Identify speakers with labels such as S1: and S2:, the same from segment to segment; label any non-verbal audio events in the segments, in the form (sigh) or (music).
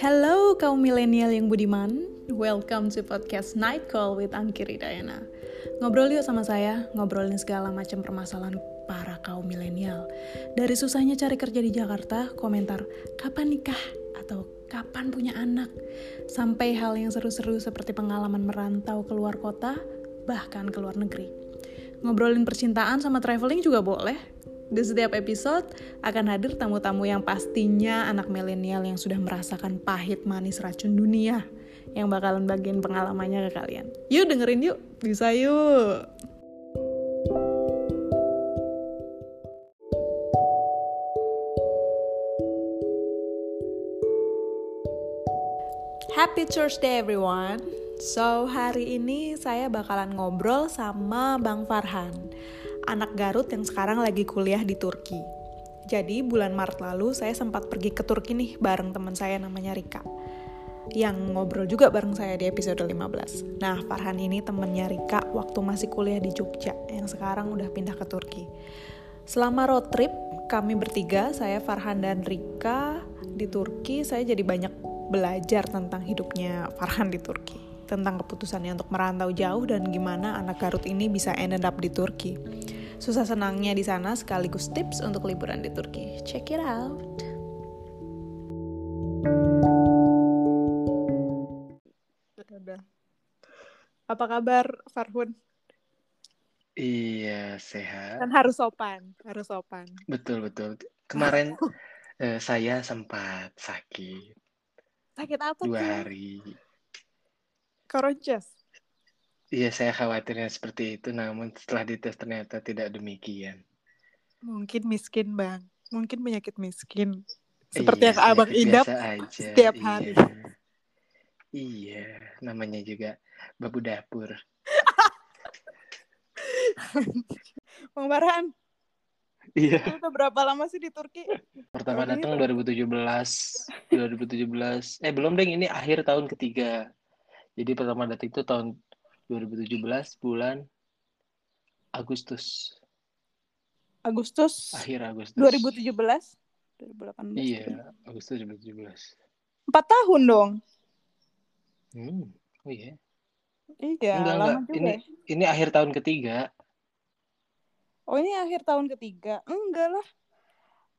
S1: Hello kaum milenial yang budiman, welcome to podcast Night Call with Angki Ridayana. Ngobrol yuk sama saya, ngobrolin segala macam permasalahan para kaum milenial. Dari susahnya cari kerja di Jakarta, komentar kapan nikah atau kapan punya anak, sampai hal yang seru-seru seperti pengalaman merantau keluar kota, bahkan ke luar negeri. Ngobrolin percintaan sama traveling juga boleh, di setiap episode akan hadir tamu-tamu yang pastinya anak milenial yang sudah merasakan pahit manis racun dunia yang bakalan bagian pengalamannya ke kalian. Yuk dengerin yuk, bisa yuk. Happy Thursday everyone. So, hari ini saya bakalan ngobrol sama Bang Farhan anak Garut yang sekarang lagi kuliah di Turki. Jadi bulan Maret lalu saya sempat pergi ke Turki nih bareng teman saya namanya Rika. Yang ngobrol juga bareng saya di episode 15. Nah, Farhan ini temennya Rika waktu masih kuliah di Jogja yang sekarang udah pindah ke Turki. Selama road trip, kami bertiga, saya Farhan dan Rika di Turki, saya jadi banyak belajar tentang hidupnya Farhan di Turki tentang keputusannya untuk merantau jauh dan gimana anak Garut ini bisa ended up di Turki. Susah senangnya di sana sekaligus tips untuk liburan di Turki. Check it out. Apa kabar Farhun?
S2: Iya, sehat.
S1: Kan harus sopan, harus sopan.
S2: Betul, betul. Kemarin (laughs) eh, saya sempat sakit.
S1: Sakit apa
S2: Dua
S1: tuh?
S2: hari.
S1: Koronces.
S2: Iya, saya khawatirnya seperti itu, namun setelah dites ternyata tidak demikian.
S1: Mungkin miskin, Bang. Mungkin penyakit miskin. Seperti
S2: Iya,
S1: yang Abang idap
S2: aja.
S1: setiap
S2: Iya.
S1: hari.
S2: Iya, namanya juga babu dapur. (laughs)
S1: Bang Farhan,
S2: Iya.
S1: udah berapa lama sih di Turki?
S2: Pertama datang 2017. 2017. Eh, belum, Deng. Ini akhir tahun ketiga. Jadi pertama datang itu tahun 2017 bulan Agustus.
S1: Agustus
S2: Akhir Agustus.
S1: 2017? 2018?
S2: Iya, Agustus 2017.
S1: Empat tahun dong.
S2: Hmm, oh iya.
S1: Iya,
S2: enggak,
S1: lama
S2: enggak.
S1: juga.
S2: Ini
S1: ya.
S2: ini akhir tahun ketiga,
S1: Oh, ini akhir tahun ketiga. Enggak lah.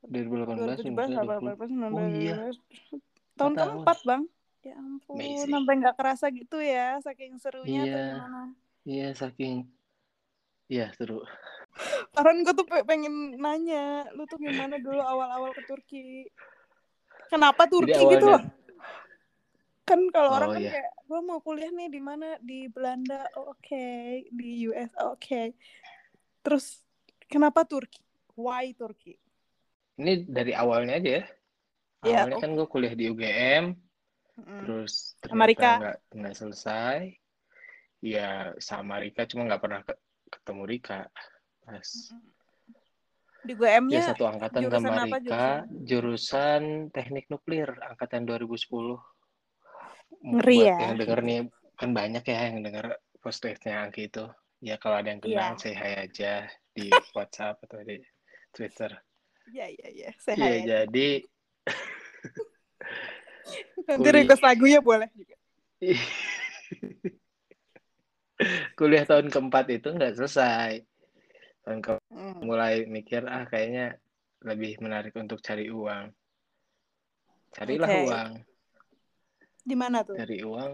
S2: 2018,
S1: 2017,
S2: 2020.
S1: 2018, 2019,
S2: Oh iya.
S1: Tahun. keempat, Bang. Ya ampun,
S2: Amazing.
S1: sampai nggak kerasa gitu ya, saking serunya atau
S2: Iya.
S1: gimana?
S2: Iya, saking Iya, seru. (laughs)
S1: Farhan gue tuh pe- pengen nanya, lu tuh gimana dulu (laughs) awal-awal ke Turki? Kenapa Turki
S2: Jadi
S1: gitu loh?
S2: awalnya
S1: Kan kalau
S2: Oh,
S1: orang kan
S2: iya.
S1: kayak, gue mau kuliah nih di mana? Di Belanda, oh, oke. Di US, oh, oke. Terus kenapa Turki? Why Turki?
S2: ini dari awalnya aja ya.
S1: Iya,
S2: Awalnya
S1: oh.
S2: kan gue kuliah di UGM,
S1: Mm.
S2: terus ternyata nggak nggak selesai. Ya sama Rika, cuma nggak pernah ke- ketemu Rika. Pas
S1: Di
S2: ya
S1: GM-nya
S2: satu angkatan
S1: jurusan
S2: sama Rika, jurusan teknik nuklir angkatan 2010.
S1: Ngeri
S2: Buat
S1: ya.
S2: yang denger nih kan banyak ya yang denger podcast-nya Angki itu. Ya kalau ada yang kenal
S1: Iya.
S2: say hi aja di (laughs) WhatsApp atau di Twitter.
S1: Iya, iya, iya. Saya
S2: Iya, jadi
S1: Nanti
S2: kuliah.
S1: request lagunya boleh juga. (laughs)
S2: kuliah tahun keempat itu nggak selesai. Tahun ke
S1: Hmm.
S2: mulai mikir ah kayaknya lebih menarik untuk cari uang. Carilah
S1: Oke.
S2: uang.
S1: Di mana tuh?
S2: Cari uang.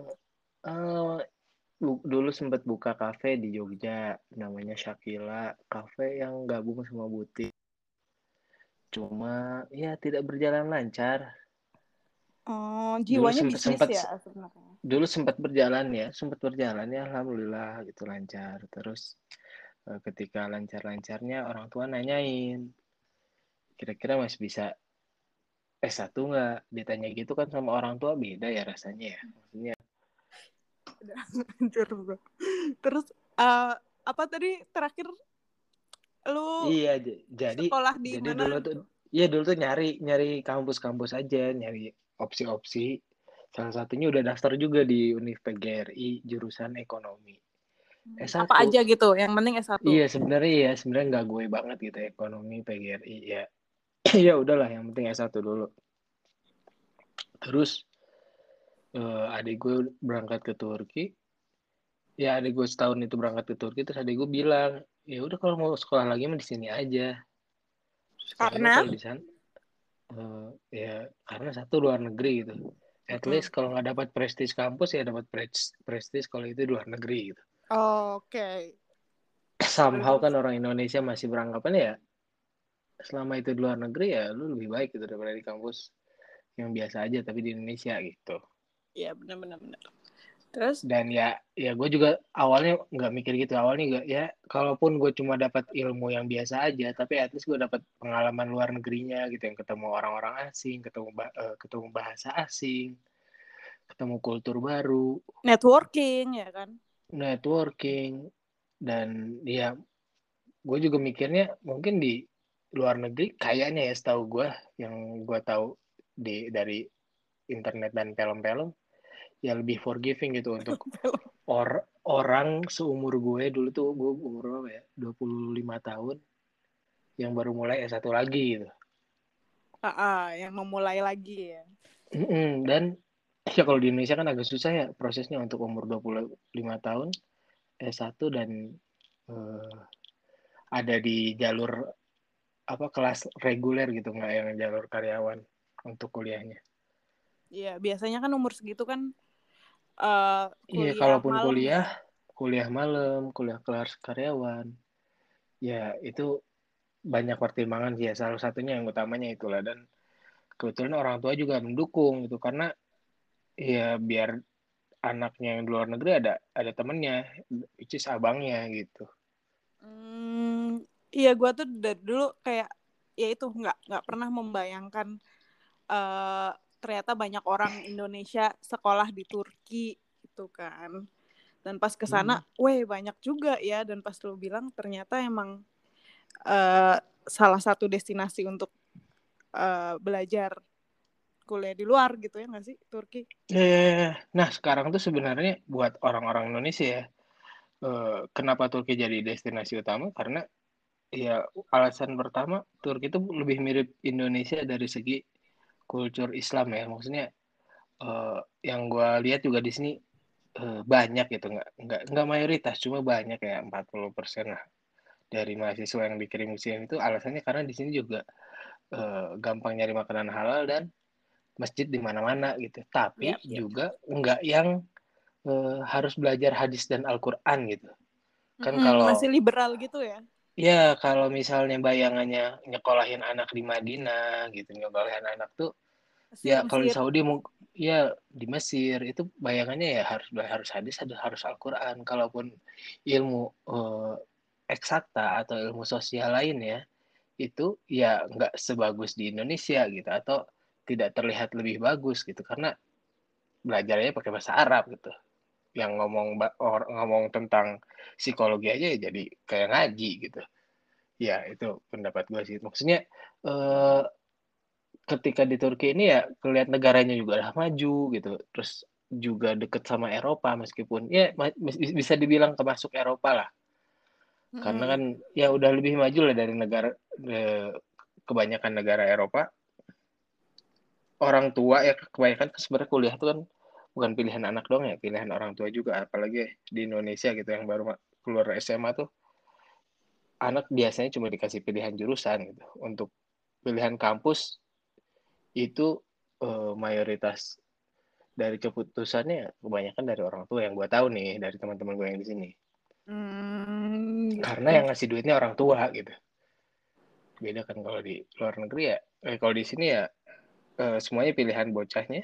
S2: bu- dulu sempat buka kafe di Jogja namanya Shakila, kafe yang gabung sama butik. Cuma ya tidak berjalan lancar.
S1: Oh, jiwanya
S2: sempet-
S1: bisnis
S2: sempet-
S1: ya sebenarnya.
S2: Dulu sempat berjalan ya, sempat berjalan ya alhamdulillah gitu lancar. Terus eh, ketika lancar-lancarnya orang tua nanyain kira-kira masih bisa S1 nggak? Ditanya gitu kan sama orang tua beda ya rasanya ya. Maksudnya (laughs)
S1: Hancur. Terus eh, apa tadi terakhir lu
S2: iya jadi
S1: sekolah di
S2: jadi
S1: mana?
S2: dulu tuh iya dulu tuh nyari nyari kampus-kampus aja, nyari opsi-opsi. Salah satunya udah daftar juga di Univ PGRI jurusan ekonomi. S1.
S1: Apa aja gitu, yang penting S1.
S2: Iya sebenarnya ya sebenarnya nggak gue banget gitu ekonomi PGRI ya. (clears throat) ya udahlah yang penting S1 dulu. Terus uh, adik gue berangkat ke Turki ya adik gue setahun itu berangkat ke Turki terus adik gue bilang ya udah kalau mau sekolah lagi mah di sini aja
S1: karena
S2: di sana uh, ya karena satu luar negeri gitu at hmm. least kalau nggak dapat prestis kampus ya dapat prestis kalau itu di luar negeri gitu
S1: oh, oke okay.
S2: somehow kan orang Indonesia masih beranggapan ya selama itu di luar negeri ya lu lebih baik gitu daripada di kampus yang biasa aja tapi di Indonesia gitu
S1: Iya benar-benar benar. Terus?
S2: Dan ya, ya gue juga awalnya nggak mikir gitu. Awalnya nggak ya, kalaupun gue cuma dapat ilmu yang biasa aja, tapi at least gue dapat pengalaman luar negerinya gitu, yang ketemu orang-orang asing, ketemu uh, ketemu bahasa asing, ketemu kultur baru.
S1: Networking ya kan?
S2: Networking dan ya, gue juga mikirnya mungkin di luar negeri kayaknya ya setahu gue yang gue tahu di dari internet dan film-film ya lebih forgiving gitu untuk (laughs) or orang seumur gue dulu tuh gue umur berapa ya 25 tahun yang baru mulai S1 lagi gitu.
S1: Ah, uh, yang memulai lagi ya.
S2: Mm -mm, dan (clears throat) ya kalau di Indonesia kan agak susah ya prosesnya untuk umur 25 tahun S1 dan uh, ada di jalur apa kelas reguler gitu nggak yang jalur karyawan untuk kuliahnya.
S1: Iya, biasanya kan umur segitu kan uh,
S2: Iya, kalaupun malam kuliah, kuliah malam, kuliah kelas karyawan. Ya, itu banyak pertimbangan sih ya. Salah satunya yang utamanya itulah dan kebetulan orang tua juga mendukung gitu karena ya biar anaknya yang di luar negeri ada ada temennya, which is abangnya gitu.
S1: Hmm, iya, gue tuh dari dulu kayak ya itu nggak nggak pernah membayangkan uh, ternyata banyak orang Indonesia sekolah di Turki itu kan dan pas ke sana hmm. weh banyak juga ya dan pas lu bilang ternyata emang uh, salah satu destinasi untuk uh, belajar kuliah di luar gitu ya nggak sih Turki?
S2: Eh, nah sekarang tuh sebenarnya buat orang-orang Indonesia ya, uh, kenapa Turki jadi destinasi utama? Karena ya alasan pertama Turki itu lebih mirip Indonesia dari segi kultur Islam ya. Maksudnya uh, yang gue lihat juga di sini uh, banyak gitu. Nggak nggak nggak mayoritas cuma banyak ya 40 persen lah dari mahasiswa yang dikirim ke sini itu. Alasannya karena di sini juga uh, gampang nyari makanan halal dan masjid di mana-mana gitu. Tapi yep, yep. juga nggak yang uh, harus belajar hadis dan Al-Quran gitu.
S1: Kan mm -hmm, kalau masih liberal gitu ya
S2: Ya, kalau misalnya bayangannya nyekolahin anak di Madinah gitu, nyekolahin anak tuh Mesir, ya kalau di Saudi ya di Mesir itu bayangannya ya harus harus hadis ada harus Al-Qur'an. Kalaupun ilmu uh, eksakta atau ilmu sosial lain ya itu ya nggak sebagus di Indonesia gitu atau tidak terlihat lebih bagus gitu. Karena belajarnya pakai bahasa Arab gitu yang ngomong or, ngomong tentang psikologi aja ya jadi kayak ngaji gitu. Ya itu pendapat gue sih. Maksudnya eh, ketika di Turki ini ya kelihatan negaranya juga udah maju gitu. Terus juga deket sama Eropa meskipun ya bisa dibilang termasuk Eropa lah. Mm-hmm. karena kan ya udah lebih maju lah dari negara eh, kebanyakan negara Eropa. Orang tua ya kebanyakan sebenarnya kuliah itu kan bukan pilihan anak dong ya, pilihan orang tua juga. Apalagi di Indonesia gitu yang baru keluar SMA tuh anak biasanya cuma dikasih pilihan jurusan gitu. Untuk pilihan kampus itu uh, mayoritas dari keputusannya kebanyakan dari orang tua yang gue tahu nih dari teman-teman gue yang di sini. Hmm, gitu. Karena yang ngasih duitnya orang tua gitu. Beda kan kalau di luar negeri ya, eh, kalau di sini ya uh, semuanya pilihan bocahnya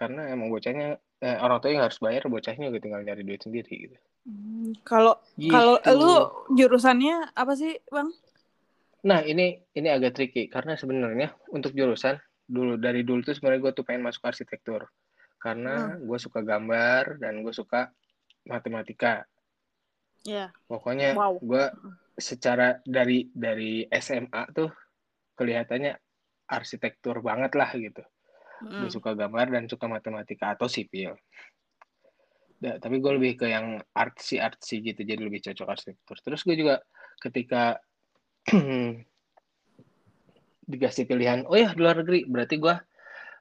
S2: karena emang bocahnya eh, orang tua yang harus bayar bocahnya gitu tinggal nyari duit sendiri gitu
S1: hmm, kalau gitu. kalau lu jurusannya apa sih bang
S2: nah ini ini agak tricky karena sebenarnya untuk jurusan dulu dari dulu tuh sebenarnya gue tuh pengen masuk arsitektur karena hmm. gue suka gambar dan gue suka matematika
S1: yeah.
S2: pokoknya wow. gue secara dari dari SMA tuh kelihatannya arsitektur banget lah gitu mm. gue suka gambar dan suka matematika atau sipil da, tapi gue lebih ke yang artsy artsy gitu jadi lebih cocok arsitektur terus gue juga ketika (clears throat) dikasih pilihan oh ya luar negeri berarti gue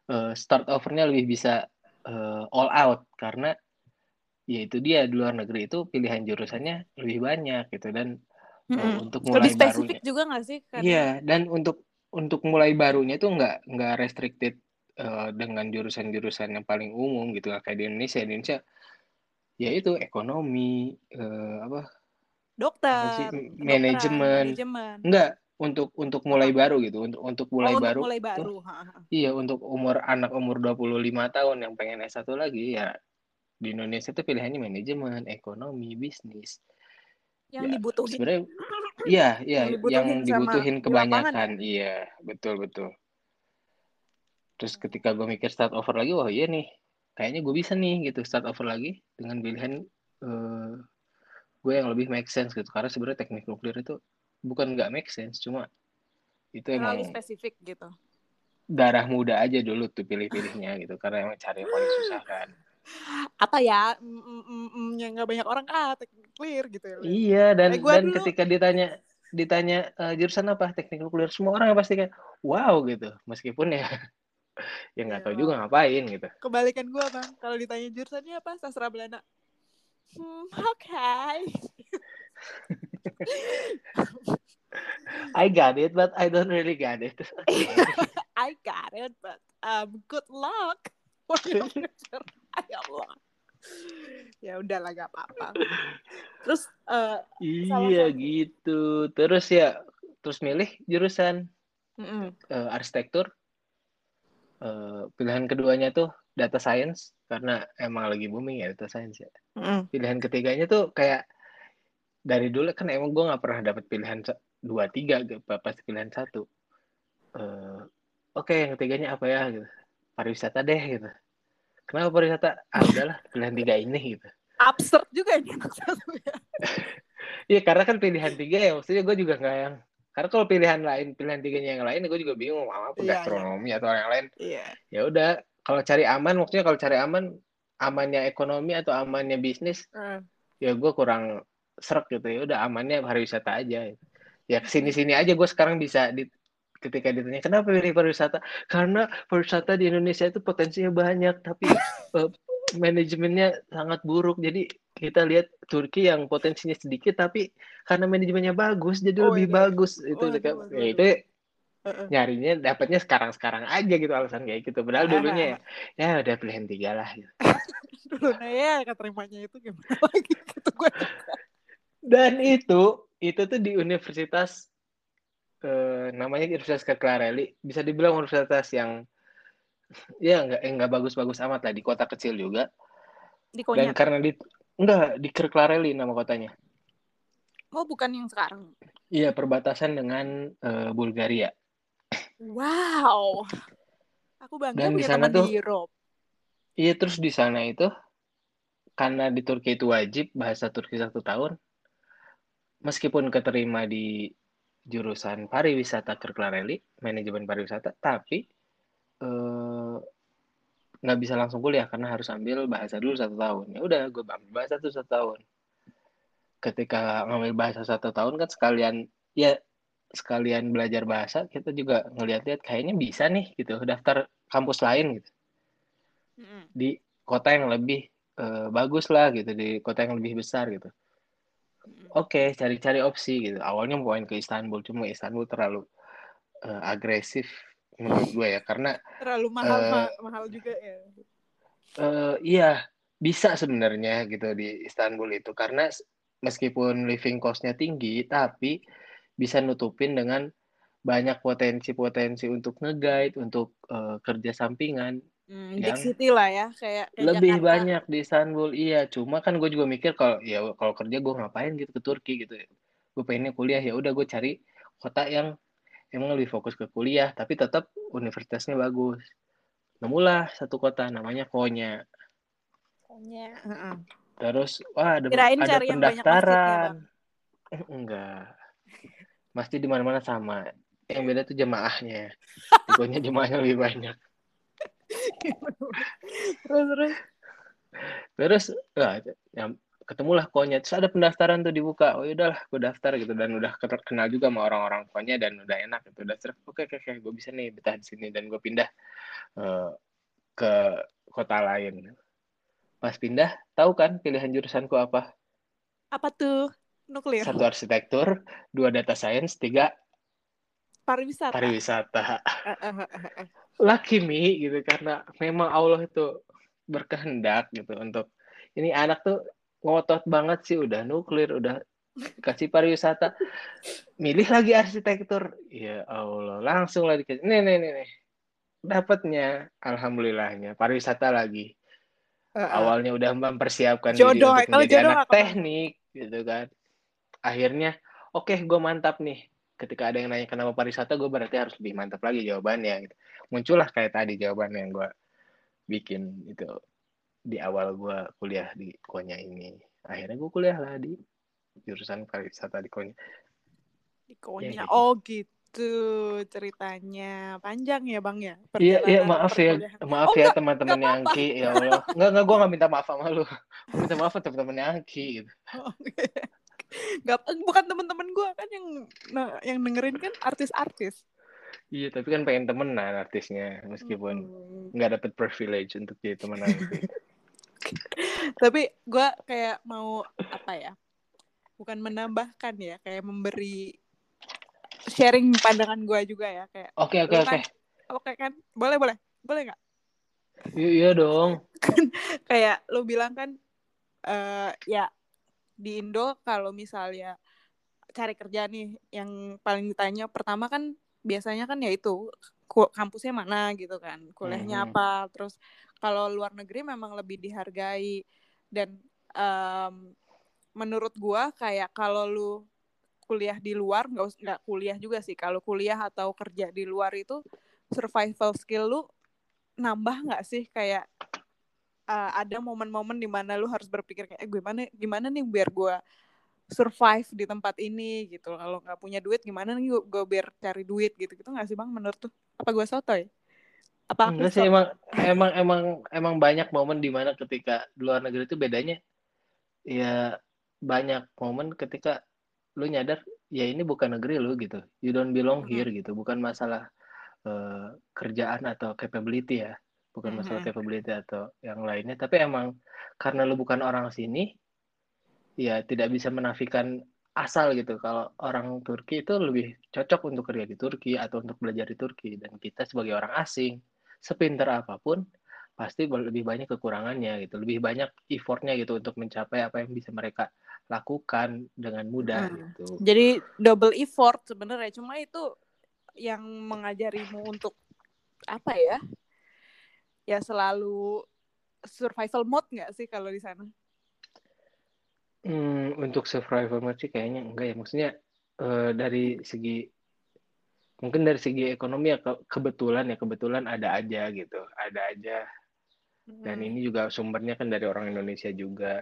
S2: uh, start overnya lebih bisa uh, all out karena ya itu dia di luar negeri itu pilihan jurusannya lebih banyak gitu dan
S1: mm -hmm. uh, untuk mulai lebih spesifik barunya, juga nggak sih?
S2: Iya yeah, dan untuk untuk mulai barunya itu nggak nggak restricted uh, dengan jurusan-jurusan yang paling umum gitu kayak di Indonesia Indonesia ya itu ekonomi uh, apa
S1: dokter
S2: manajemen enggak untuk untuk mulai baru gitu untuk untuk mulai
S1: oh,
S2: baru
S1: untuk mulai baru
S2: tuh, iya untuk umur anak umur 25 tahun yang pengen S1 lagi ya di Indonesia itu pilihannya manajemen, ekonomi, bisnis.
S1: Yang ya, dibutuhin.
S2: Sebenarnya iya, iya, yang dibutuhin, yang dibutuhin kebanyakan. Ya? Iya, betul betul. Terus ketika gue mikir start over lagi, wah iya nih, kayaknya gue bisa nih gitu start over lagi dengan pilihan uh, gue yang lebih make sense gitu. Karena sebenarnya teknik nuklir itu bukan nggak make sense, cuma itu
S1: Terlalu emang spesifik gitu.
S2: Darah muda aja dulu tuh pilih-pilihnya gitu, karena emang cari yang paling susah kan.
S1: Apa ya mm, mm, mm, yang nggak banyak orang ah teknik nuklir gitu ya
S2: iya dan eh, dan dulu. ketika ditanya ditanya uh, jurusan apa? Teknik nuklir. Semua orang pasti kan wow gitu. Meskipun ya ya nggak tahu iya. juga ngapain gitu.
S1: Kebalikan gue bang. Kalau ditanya jurusannya apa? Sastra Belanda. Hmm, oke okay.
S2: I got it but I don't really got it. (laughs)
S1: I got it but um good luck. (laughs) Ya Allah. Ya udahlah gak apa-apa. Terus uh,
S2: iya gitu. Terus ya terus milih jurusan mm -mm. Uh, arsitektur uh, pilihan keduanya tuh data science karena emang lagi booming ya data science ya. Mm. pilihan ketiganya tuh kayak dari dulu kan emang gue nggak pernah dapat pilihan dua tiga pasti pilihan satu. Uh, oke okay, yang ketiganya apa ya gitu. Pariwisata deh gitu. Kenapa pariwisata? Ah, adalah pilihan tiga ini gitu.
S1: Absurd juga ini ya (laughs)
S2: Iya karena kan pilihan tiga ya maksudnya gue juga nggak yang karena kalau pilihan lain pilihan tiganya yang lain gue juga bingung mau apa yeah, gastronomi yeah. atau yang lain
S1: yeah.
S2: ya udah kalau cari aman maksudnya kalau cari aman amannya ekonomi atau amannya bisnis uh. ya gue kurang serak gitu ya udah amannya pariwisata aja ya ke sini sini aja gue sekarang bisa di ketika ditanya kenapa pilih pariwisata karena pariwisata di Indonesia itu potensinya banyak tapi uh, (laughs) manajemennya sangat buruk. Jadi kita lihat Turki yang potensinya sedikit tapi karena manajemennya bagus jadi oh, lebih iya. bagus. Itu oh, itu, ya, itu nyarinya dapatnya sekarang sekarang aja gitu alasan kayak gitu. Padahal dulunya ya ya udah pilihan tiga lah. (laughs) Gitu.
S1: dulu ya keterimanya itu gimana (laughs) lagi? Gitu gue
S2: dan itu itu tuh di universitas eh, namanya Universitas Kerklarelli bisa dibilang universitas yang ya nggak eh, nggak bagus-bagus amat lah di kota kecil juga.
S1: Di
S2: dan karena di enggak di Kerklarelli nama kotanya.
S1: Oh bukan yang sekarang?
S2: Iya perbatasan dengan uh, Bulgaria.
S1: Wow. Aku bangga
S2: dan
S1: punya
S2: di sana
S1: teman
S2: tuh
S1: di Europe.
S2: Iya terus di sana itu karena di Turki itu wajib bahasa Turki satu tahun meskipun keterima di jurusan pariwisata Kerklarelli, manajemen pariwisata, tapi nggak eh, bisa langsung kuliah karena harus ambil bahasa dulu satu tahun. Ya udah, gue ambil bahasa tuh satu tahun. Ketika ngambil bahasa satu tahun kan sekalian ya sekalian belajar bahasa, kita juga ngeliat-liat kayaknya bisa nih gitu, daftar kampus lain gitu. Di kota yang lebih eh, bagus lah gitu, di kota yang lebih besar gitu oke okay, cari-cari opsi gitu awalnya mau ke Istanbul cuma Istanbul terlalu uh, agresif menurut gue ya karena
S1: terlalu mahal uh, mahal juga ya.
S2: uh, iya bisa sebenarnya gitu di Istanbul itu. Karena meskipun living costnya tinggi tapi bisa nutupin dengan banyak potensi-potensi untuk nge-guide untuk uh, kerja sampingan.
S1: Hmm, big city lah ya kayak, kayak
S2: lebih Jakarta. banyak di Istanbul iya. Cuma kan gue juga mikir kalau ya kalau kerja gue ngapain gitu ke Turki gitu gue pengennya kuliah ya udah gue cari kota yang emang lebih fokus ke kuliah tapi tetap universitasnya bagus. Nemulah satu kota namanya Konya.
S1: Konya. Uh -uh.
S2: terus wah ada Kirain ada pendaftaran. Eh, enggak. Masjid di mana-mana sama. Yang beda tuh jemaahnya. Konya jemaahnya lebih banyak.
S1: Terus terus?
S2: Terus ya, ya ketemulah konya terus ada pendaftaran tuh dibuka oh ya udahlah gue daftar gitu dan udah kenal juga sama orang-orang konya dan udah enak gitu udah oke oke oke gue bisa nih betah di sini dan gue pindah uh, ke kota lain. Pas pindah, tahu kan pilihan jurusanku apa?
S1: Apa tuh? Nuklir.
S2: Satu arsitektur, dua data science, tiga
S1: pariwisata.
S2: Pariwisata. Lucky me gitu karena memang Allah itu berkehendak gitu untuk ini anak tuh ngotot banget sih udah nuklir, udah kasih pariwisata. Milih lagi arsitektur. Ya Allah langsung lagi dikasih nih nih nih, nih. dapatnya alhamdulillahnya pariwisata lagi. Uh, uh. awalnya udah mempersiapkan
S1: jodoh,
S2: diri untuk menjadi anak teknik gitu kan. Akhirnya oke okay, gue mantap nih. Ketika ada yang nanya kenapa pariwisata gue berarti harus lebih mantap lagi jawabannya gitu. muncullah kayak tadi jawaban yang gue bikin itu di awal gue kuliah di Konya ini akhirnya gue kuliah lah di jurusan pariwisata di Konya.
S1: Di Konya. Ya, gitu. Oh gitu ceritanya. Panjang ya Bang ya?
S2: Iya, iya maaf ya. Maaf oh, ya teman-teman yang Angki. Ya Allah. Enggak, enggak, gue gak minta maaf sama lu. Gue minta maaf teman-teman yang Angki. Gitu. Oh,
S1: Gak, bukan teman-teman gue kan yang nah, yang dengerin kan artis-artis.
S2: Iya, tapi kan pengen temenan artisnya meskipun nggak hmm. dapet privilege untuk jadi teman nanti. (laughs)
S1: tapi gue kayak mau apa ya? bukan menambahkan ya kayak memberi sharing pandangan gue juga ya kayak
S2: oke oke oke.
S1: kan, oke kan? Boleh boleh. Boleh nggak?
S2: Iya, iya dong.
S1: Kan kayak lo bilang kan uh, ya di Indo kalau misalnya cari kerja nih yang paling ditanya pertama kan biasanya kan ya itu kampusnya mana gitu kan? Kuliahnya hmm. apa? Terus kalau luar negeri memang lebih dihargai dan um, menurut gua kayak kalau lu kuliah di luar nggak nggak kuliah juga sih. Kalau kuliah atau kerja di luar itu survival skill lu nambah nggak sih? Kayak uh, ada momen-momen di mana lu harus berpikir kayak eh, gimana gimana nih biar gua survive di tempat ini? Gitu. Kalau nggak punya duit gimana nih gue biar cari duit? Gitu gitu nggak sih bang menurut tuh apa gue sotoy
S2: apa? Enggak sih emang emang emang emang banyak momen di mana ketika di luar negeri itu bedanya ya banyak momen ketika lu nyadar ya ini bukan negeri lu gitu. You don't belong here mm -hmm. gitu. Bukan masalah uh, kerjaan atau capability ya. Bukan mm -hmm. masalah capability atau yang lainnya. Tapi emang karena lu bukan orang sini ya tidak bisa menafikan asal gitu. Kalau orang Turki itu lebih cocok untuk kerja di Turki atau untuk belajar di Turki. Dan kita sebagai orang asing sepinter apa pun pasti lebih banyak kekurangannya gitu lebih banyak effortnya gitu untuk mencapai apa yang bisa mereka lakukan dengan mudah hmm. gitu.
S1: Jadi double effort sebenarnya cuma itu yang mengajarimu untuk apa ya? Ya selalu survival mode nggak sih kalau di sana?
S2: Hmm, untuk survival mode sih kayaknya enggak ya. Maksudnya uh, dari segi mungkin dari segi ekonomi ya ke kebetulan ya kebetulan ada aja gitu, ada aja. Dan hmm. ini juga sumbernya kan dari orang Indonesia juga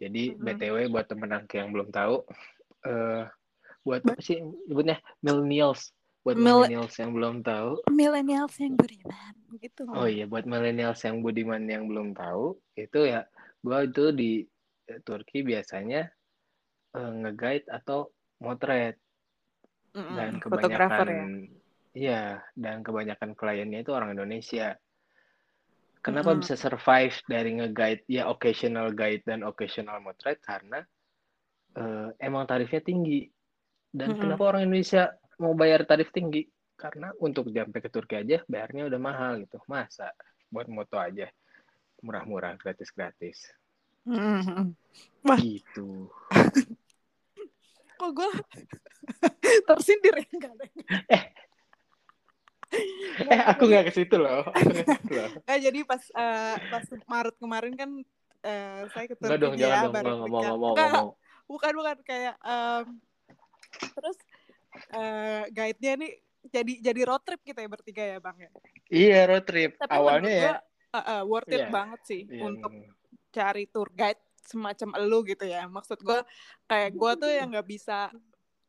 S2: jadi mm-hmm. BTW buat temen angke yang belum tahu, uh, buat apa sih nyebutnya millennials, buat Mil millennials yang belum tahu.
S1: Millennials yang budiman, gitu.
S2: Oh iya, buat millennials yang budiman yang belum tahu, itu ya, gua itu di Turki biasanya uh, nge-guide atau motret. Mm-hmm. Dan kebanyakan, ya? iya, dan kebanyakan kliennya itu orang Indonesia. Kenapa hmm. bisa survive dari nge-guide ya occasional guide dan occasional motret karena uh, emang tarifnya tinggi. Dan hmm. kenapa orang Indonesia mau bayar tarif tinggi? Karena untuk sampai ke Turki aja bayarnya udah mahal gitu. Masa buat moto aja murah-murah gratis-gratis. Hmm. Wah. Gitu.
S1: Kok gue (laughs) tersindir ya?
S2: Eh, eh aku nggak ke situ loh. (laughs)
S1: eh jadi pas uh, pas Maret kemarin kan uh, saya ketemu
S2: Nggak dong, jangan dong, ngomong, ngomong, ngomong, ngomong.
S1: Bukan bukan kayak um, terus uh, guide-nya nih jadi jadi road trip kita ya bertiga ya bang ya.
S2: Iya road trip. Tapi Awalnya ya.
S1: uh, uh, worth it yeah. banget sih yeah. untuk cari tour guide semacam elu gitu ya. Maksud gue kayak gue tuh yang nggak bisa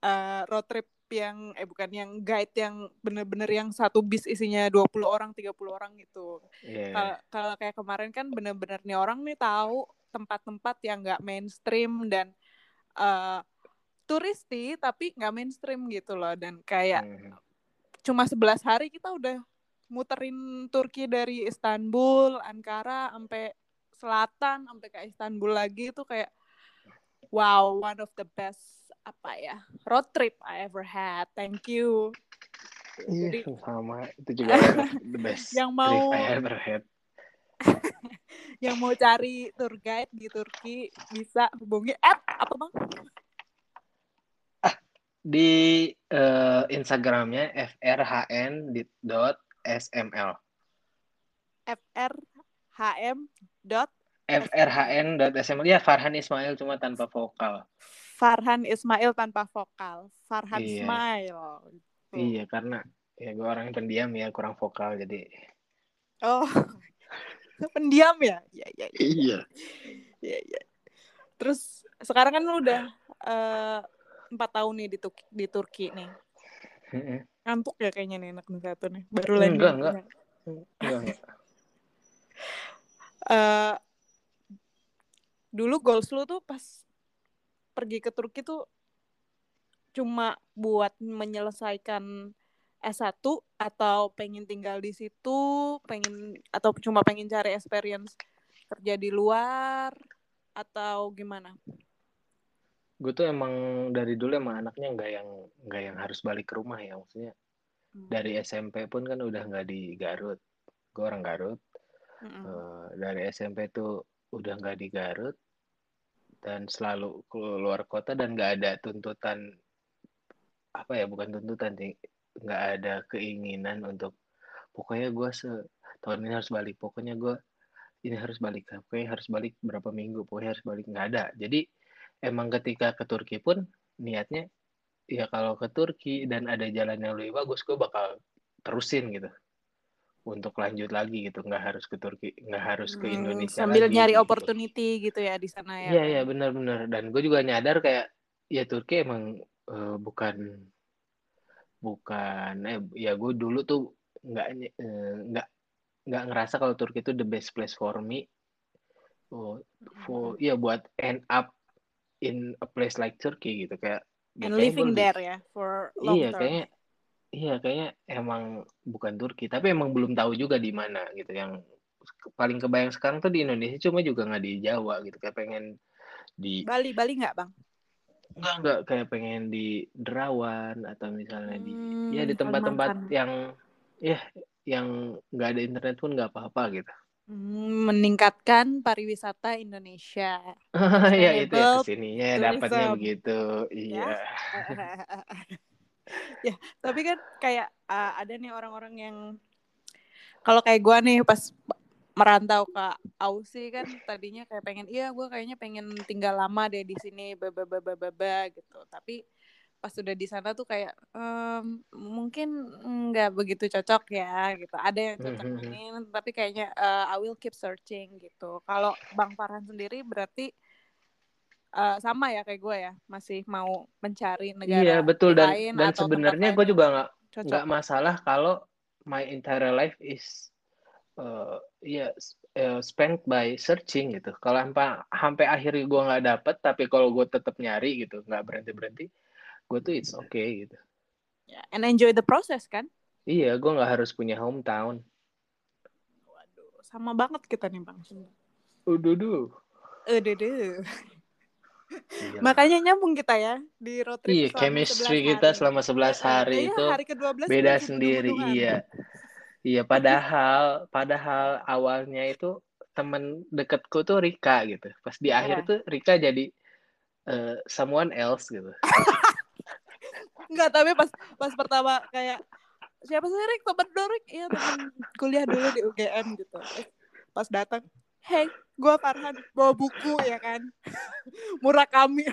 S1: uh, road trip yang eh bukan yang guide yang bener-bener yang satu bis isinya 20 orang 30 orang gitu yeah. kalau kayak kemarin kan bener-bener nih orang nih tahu tempat-tempat yang nggak mainstream dan uh, turisti tapi nggak mainstream gitu loh dan kayak mm. cuma 11 hari kita udah muterin Turki dari Istanbul, Ankara sampai selatan sampai ke Istanbul lagi itu kayak wow, one of the best apa ya road trip I ever had. Thank you.
S2: Iya,
S1: Jadi
S2: sama itu juga the best (laughs)
S1: Yang mau-
S2: trip I ever had. (laughs)
S1: yang mau cari tour guide di Turki bisa hubungi at apa bang?
S2: Di eh, Instagramnya frhn dot sml.
S1: frhm dot
S2: frhn dot sml ya Farhan Ismail cuma tanpa vokal.
S1: Farhan Ismail tanpa vokal. Farhan
S2: Iya.
S1: Ismail. Gitu.
S2: Iya karena ya gue orang pendiam ya kurang vokal jadi.
S1: Oh, (laughs) pendiam ya? Iya, iya, iya.
S2: Iya.
S1: Iya, iya. Terus sekarang kan lu udah eh, empat tahun nih di, Turki, di Turki nih. Ngantuk ya kayaknya nih anak nih satu nih. Baru lagi.
S2: Enggak, enggak. Enggak, enggak.
S1: Eh, dulu goals lu tuh pas pergi ke Turki tuh cuma buat menyelesaikan S1 atau pengen tinggal di situ, pengen atau cuma pengen cari experience kerja di luar atau gimana?
S2: Gue tuh emang dari dulu emang anaknya nggak yang nggak yang harus balik ke rumah ya maksudnya
S1: Hmm.
S2: dari SMP pun kan udah nggak di Garut. Gue orang Garut.
S1: Mm-mm.
S2: Eh, dari SMP tuh udah nggak di Garut dan selalu keluar kota dan nggak ada tuntutan apa ya bukan tuntutan sih nggak ada keinginan untuk pokoknya gue tahun ini harus balik pokoknya gue ini harus balik pokoknya harus balik berapa minggu pokoknya harus balik nggak ada jadi emang ketika ke Turki pun niatnya ya kalau ke Turki dan ada jalan yang lebih bagus gue bakal terusin gitu untuk lanjut lagi gitu nggak harus ke Turki nggak harus ke
S1: Hmm,
S2: Indonesia
S1: sambil
S2: lagi,
S1: nyari
S2: gitu.
S1: opportunity gitu ya di sana ya.
S2: Iya iya benar-benar dan gue juga nyadar kayak ya Turki emang eh, bukan bukan eh ya gue dulu tuh nggak eh, nggak nggak ngerasa kalau Turki itu the best place for me oh, for ya buat end up in a place like Turkey gitu kayak ya
S1: And living there ya for long
S2: iya
S1: term.
S2: kayaknya iya kayaknya emang bukan Turki tapi emang belum tahu juga di mana gitu yang paling kebayang sekarang tuh di Indonesia cuma juga nggak di Jawa gitu kayak pengen di
S1: Bali, Bali nggak bang?
S2: Enggak, enggak kayak pengen di Derawan atau misalnya di
S1: Hmm,
S2: ya di tempat-tempat yang ya yang nggak ada internet pun nggak apa-apa gitu.
S1: Hmm, meningkatkan pariwisata Indonesia. (laughs)
S2: ya itu ya
S1: ke
S2: sininya ya dapatnya begitu. Iya. (laughs) (laughs) (laughs)
S1: ya, tapi kan kayak uh, ada nih orang-orang yang kalau kayak gua nih pas merantau ke Aussie kan tadinya kayak pengen iya gua kayaknya pengen tinggal lama deh di sini baba gitu. Tapi pas udah di sana tuh kayak "Em, mungkin nggak begitu cocok ya gitu. Ada yang cocok
S2: Mhm.
S1: ini tapi kayaknya uh, I will keep searching gitu. Kalau Bang Farhan sendiri berarti uh, sama ya kayak gue ya masih mau mencari negara
S2: Iya betul dan
S1: lain
S2: dan sebenarnya gue juga nggak nggak masalah kalau my entire life is uh, ya s- eh, spent by searching gitu. Kalau sampai sampai akhirnya gue nggak dapet, tapi kalau gue tetap nyari gitu, nggak berhenti berhenti, gue tuh it's okay gitu.
S1: Ya, and enjoy the process kan
S2: Iya, gue nggak harus punya hometown.
S1: waduh sama banget kita nih bang
S2: Udah duh.
S1: Aduh, duh.
S2: Gila.
S1: makanya nyambung kita ya di road trip
S2: Iya, chemistry
S1: 11
S2: kita
S1: hari.
S2: selama 11
S1: Eh, eh,
S2: hari
S1: kayaknya
S2: itu
S1: hari ke-12
S2: beda sendiri. Iya. Iya, padahal padahal awalnya itu temen deketku tuh Rika gitu. Pas di
S1: Iya.
S2: akhir tuh Rika jadi eh, someone else gitu.
S1: Enggak, tapi pas pas pertama kayak siapa sih Rik temen lo Rik iya temen kuliah dulu di UGM gitu pas datang hey gue Farhan bawa buku ya kan murah kami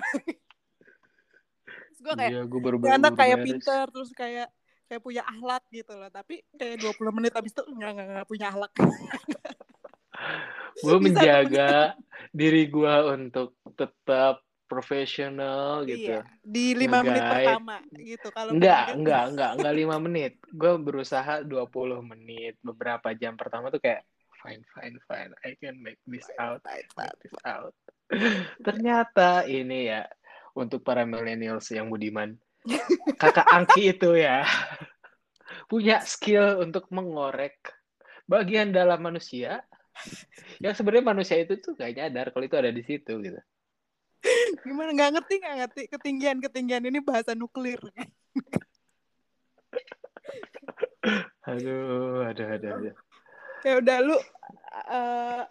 S1: terus gue kayak
S2: Iya, gue baru
S1: "Ini anak
S2: baru
S1: kayak
S2: beres.
S1: pinter terus kayak kayak punya akhlak gitu loh tapi kayak 20 menit habis itu enggak enggak, enggak punya akhlak
S2: Gue menjaga diri gue untuk tetap profesional gitu.
S1: iya di lima menit pertama gitu kalau
S2: Enggak, enggak, enggak, enggak lima menit. Gue berusaha 20 menit. Beberapa jam pertama tuh kayak fine, fine, fine. I can make this out, I make this out. (laughs) Ternyata ini ya untuk para millennials yang budiman. (laughs) Kakak Angki itu ya. punya skill untuk mengorek bagian dalam manusia yang sebenarnya manusia itu tuh gak nyadar kalau itu ada di situ gitu.
S1: Gimana nggak ngerti nggak ngerti ketinggian ketinggian ini bahasa nuklir. (laughs)
S2: aduh, aduh, aduh, aduh.
S1: Ya udah lu uh,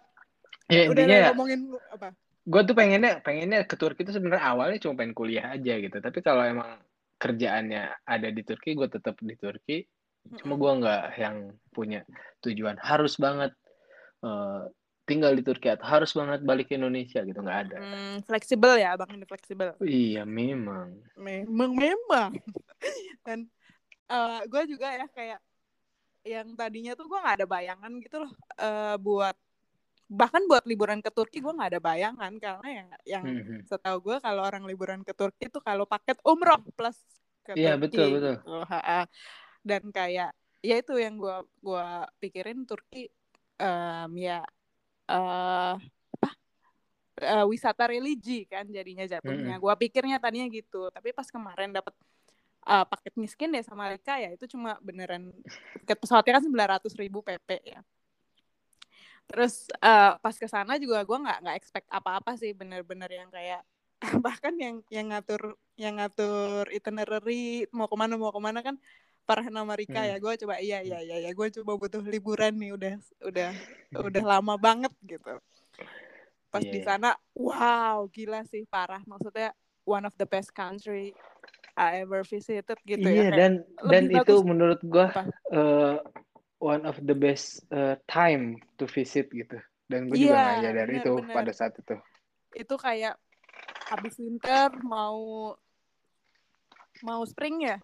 S2: Ya
S1: udah
S2: intinya ya,
S1: ngomongin lu apa?
S2: gue tuh pengennya pengennya ke Turki itu sebenarnya awalnya cuma pengen kuliah aja gitu. Tapi kalau emang kerjaannya ada di Turki, gue tetap di Turki. Cuma gue nggak yang punya tujuan harus banget eh, tinggal di Turki atau harus banget balik ke Indonesia gitu nggak ada.
S1: Hmm, fleksibel ya, Bang ini fleksibel.
S2: Iya memang.
S1: Memang memang. (laughs) Dan uh, gue juga ya kayak yang tadinya tuh gue nggak ada bayangan gitu loh uh, buat bahkan buat liburan ke Turki gue nggak ada bayangan karena yang yang
S2: Mhm.
S1: setahu gue kalau orang liburan ke Turki itu kalau paket umroh plus ke
S2: Iya,
S1: Turki
S2: betul, betul.
S1: gitu. Ha-ha. Dan kayak ya itu yang gue gua pikirin Turki em, ya eh apa eh, wisata religi kan jadinya jatuhnya. Gua pikirnya tadinya gitu, tapi pas kemarin dapat eh, paket miskin deh sama Rika ya itu cuma beneran tiket pesawatnya kan sembilan ratus ribu PP ya. Terus eh, pas ke sana juga gue nggak nggak expect apa-apa sih bener-bener yang kayak (laughs) bahkan yang yang ngatur yang ngatur itinerary mau ke mana mau ke mana kan Farhan sama Rika
S2: Hmm.
S1: ya gue coba iya iya iya ya gue coba butuh liburan nih udah udah udah lama banget gitu pas
S2: Iya,
S1: di
S2: iya.
S1: sana wow gila sih parah maksudnya one of the best country I ever visited gitu
S2: Iya
S1: ya kayak
S2: dan dan itu menurut gua
S1: apa
S2: eh, one of the best eh, time to visit gitu. Dan gue juga nggak
S1: iya
S2: nyadar
S1: bener
S2: itu
S1: bener
S2: pada saat itu.
S1: itu kayak habis winter mau mau spring ya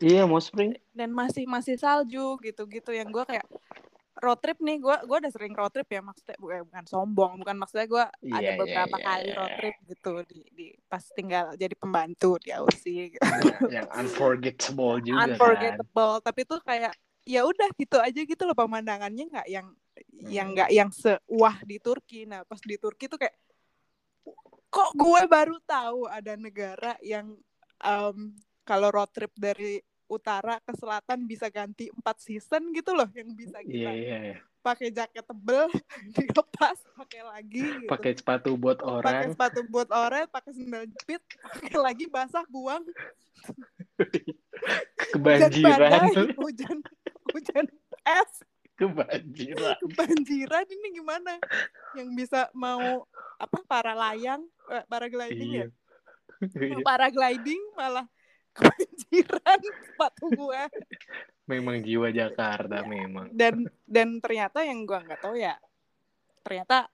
S2: Iya mau spring.
S1: dan masih masih salju gitu-gitu yang gue kayak road trip nih gue gue udah sering road trip ya maksudnya bukan, bukan sombong bukan maksudnya gue ada
S2: Iya iya
S1: beberapa
S2: iya.
S1: kali road
S2: iya.
S1: trip gitu di, di pas tinggal jadi pembantu di Aussie gitu.
S2: Iya, yang unforgettable (laughs) juga kan.
S1: unforgettable tapi tuh kayak ya udah gitu aja gitu loh pemandangannya nggak yang yang
S2: Hmm.
S1: nggak yang sewah di Turki nah pas di Turki tuh kayak kok gue baru tahu ada negara yang em, kalau road trip dari utara ke selatan bisa ganti empat season gitu loh yang bisa
S2: Iya
S1: kita
S2: iya. iya.
S1: pakai jaket tebel (laughs) dilepas pakai lagi gitu
S2: Pakai sepatu buat
S1: pakai
S2: orang.
S1: sepatu buat oret pakai sandal jepit pakai lagi basah buang hujan
S2: Kebanjiran.
S1: badai hujan hujan es
S2: Kebanjiran.
S1: kebanjiran ini gimana yang bisa mau apa para layang eh, para gliding ya
S2: Iya.
S1: mau para gliding malah kebanjiran sepatu gue
S2: Memang jiwa. Jakarta memang.
S1: dan dan ternyata yang gue nggak tahu ya ternyata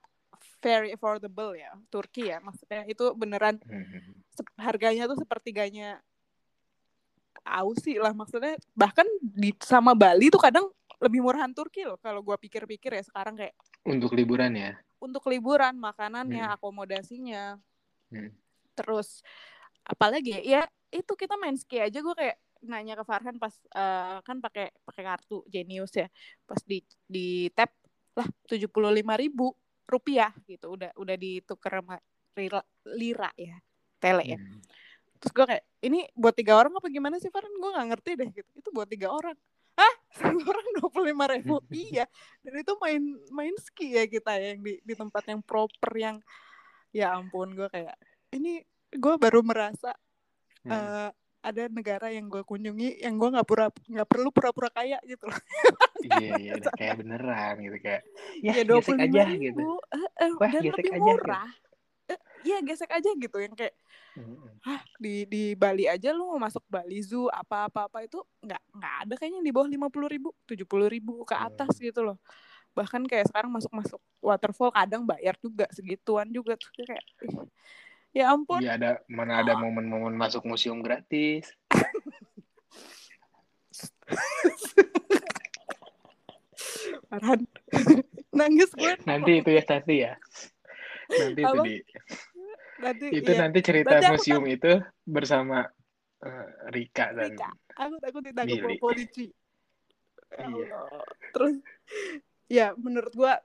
S1: very affordable ya Turki ya maksudnya itu beneran sep- harganya tuh sepertiganya Aussie lah maksudnya bahkan di sama Bali tuh kadang lebih murahan Turki loh kalau gua pikir-pikir ya sekarang kayak
S2: Untuk liburan ya.
S1: untuk liburan makanannya
S2: Hmm.
S1: akomodasinya
S2: Hmm.
S1: terus apalagi ya ya itu kita main ski aja gue kayak nanya ke Farhan pas eh, kan pakai pakai kartu Genius ya pas di di tap lah tujuh puluh lima ribu rupiah gitu. Udah udah ditukar sama lira, lira ya tele ya.
S2: Hmm.
S1: terus gue kayak ini buat tiga orang apa gimana sih Farhan? Gue nggak ngerti deh gitu. Itu buat tiga orang. Ah satu orang dua puluh lima ribu? (laughs) Iya. Dan itu main main ski ya kita ya yang di di tempat yang proper yang ya ampun gue kayak ini gue baru merasa
S2: Hmm.
S1: eh, ada negara yang gue kunjungi yang gue nggak pura nggak perlu pura-pura kaya gitu loh
S2: Iya iya (laughs) udah kayak beneran gitu kayak ya,
S1: ya
S2: gesek aja
S1: lima
S2: gitu.
S1: ribu eh, eh,
S2: Wah,
S1: dan
S2: gesek
S1: lebih
S2: aja, gitu.
S1: murah Eh, Iya gesek aja gitu yang kayak. Hah, di di Bali aja lu mau masuk Bali Zoo apa apa apa itu nggak nggak ada kayaknya yang di bawah lima puluh ribu tujuh puluh ribu ke
S2: Hmm.
S1: atas gitu loh bahkan kayak sekarang masuk masuk waterfall kadang bayar juga segituan juga tuh kayak ya ampun
S2: Iya ada mana ada momen-momen masuk museum gratis.
S1: Farhan nangis gue
S2: Nanti itu ya nanti ya. Nanti itu di
S1: nanti
S2: itu
S1: iya.
S2: nanti cerita
S1: Nanti
S2: museum itu bersama eh, Rika dan
S1: Rika aku takut ditangkap polisi Ya
S2: Iya.
S1: Terus ya menurut gua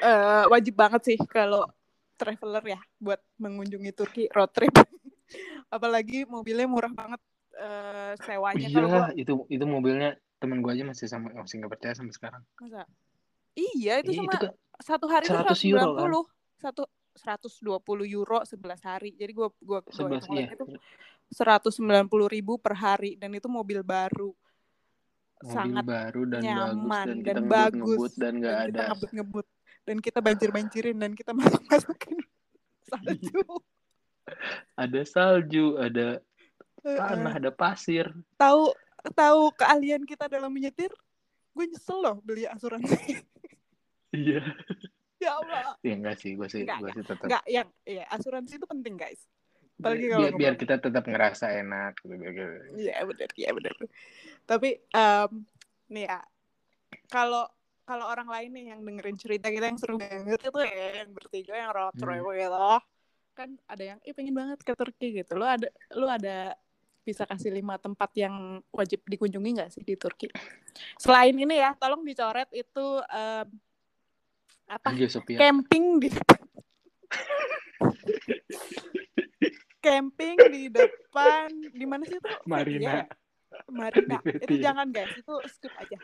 S1: eh, wajib banget sih kalau traveler ya buat mengunjungi Turki road trip. (laughs) Apalagi mobilnya murah banget uh, sewanya.
S2: Iya gua... itu itu mobilnya temen gue aja masih sama masih nggak percaya sampai sekarang.
S1: Masa? Iya itu sama itu satu hari
S2: 100 itu 190 euro, kan?
S1: satu 120 euro 11 hari. Jadi gue gue gue
S2: iya.
S1: itu 190 ribu per hari dan itu mobil baru.
S2: Mobil sangat baru dan
S1: nyaman
S2: bagus,
S1: dan, dan bagus
S2: ngebut dan nggak ada
S1: kita ngebut ngebut dan kita banjir banjirin dan kita (laughs) masuk masukin salju.
S2: Ada salju ada tanah ada pasir.
S1: Tahu tahu keahlian kita dalam menyetir? Gue nyesel loh beli asuransi.
S2: Iya.
S1: Ya Allah.
S2: Ya enggak sih gue sih gue sih tetap
S1: enggak yang ya asuransi itu penting guys.
S2: Apalagi kalau biar, biar kita tetap ngerasa enak gitu
S1: gitu. Iya benar, iya benar. Tapi um, nih ya, kalau kalau orang lain nih yang dengerin cerita kita yang seru banget itu ya yang bertiga yang road trip hmm. gitu kan ada yang ih pengen banget ke Turki gitu. Lo ada lo ada bisa kasih lima tempat yang wajib dikunjungi nggak sih di Turki? Selain ini ya tolong dicoret itu um, apa? Camping di (laughs) camping di depan di mana sih itu?
S2: Marina.
S1: Marina. Itu jangan guys. Itu skip aja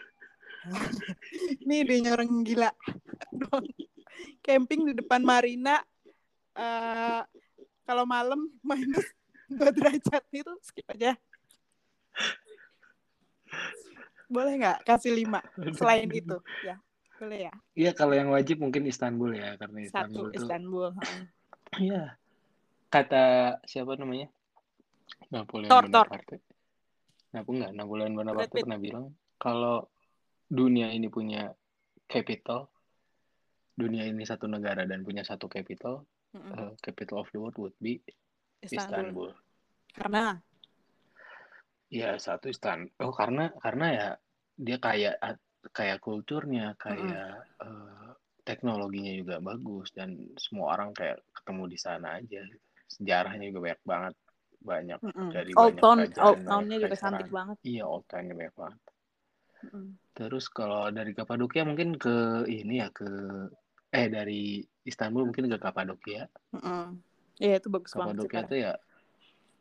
S1: ini dia orang gila. Camping di depan Marina uh, kalau malam minus dua derajat itu skip aja. Boleh nggak kasih lima selain itu? Ya boleh ya.
S2: Iya kalau yang wajib mungkin Istanbul ya karena
S1: Istanbul
S2: Satu,
S1: itu Istanbul
S2: iya. Kata siapa namanya? Napoleon
S1: Tor,
S2: Bonaparte. Nah, enggak Napoleon Bonaparte pernah bilang kalau dunia ini punya capital, dunia ini satu negara dan punya satu capital, mm -hmm. uh, capital of the world would be Istanbul. Istanbul.
S1: Karena
S2: ya satu Istanbul. Oh, karena karena ya dia kayak kayak kulturnya, kayak mm -hmm. uh, teknologinya juga bagus dan semua orang kayak ketemu di sana aja. Sejarahnya juga banyak banget banyak mm -hmm. dari
S1: old
S2: banyak
S1: town old townnya juga cantik banget
S2: iya old townnya banyak banget mm terus kalau dari Kapadokia mungkin ke ini ya ke eh dari Istanbul mungkin ke Kapadokia
S1: mm -hmm. Iya itu bagus
S2: Kapadokia itu ya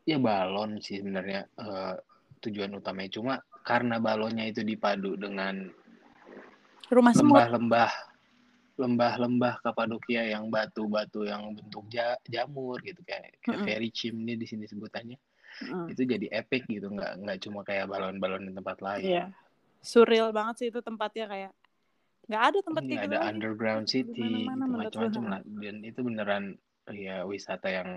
S2: ya balon sih sebenarnya uh, tujuan utamanya cuma karena balonnya itu dipadu dengan
S1: rumah
S2: lembah-lembah lembah-lembah Kapadokia yang batu-batu yang bentuk ja jamur gitu kayak kayak mm -hmm. fairy chimney di sini sebutannya mm -hmm. itu jadi epic gitu nggak nggak cuma kayak balon-balon di tempat lain
S1: yeah. Surreal banget sih itu tempatnya kayak nggak ada tempat
S2: kayak
S1: gitu
S2: ada lagi. underground city gitu, macam-macam lah. Dan itu beneran ya wisata yang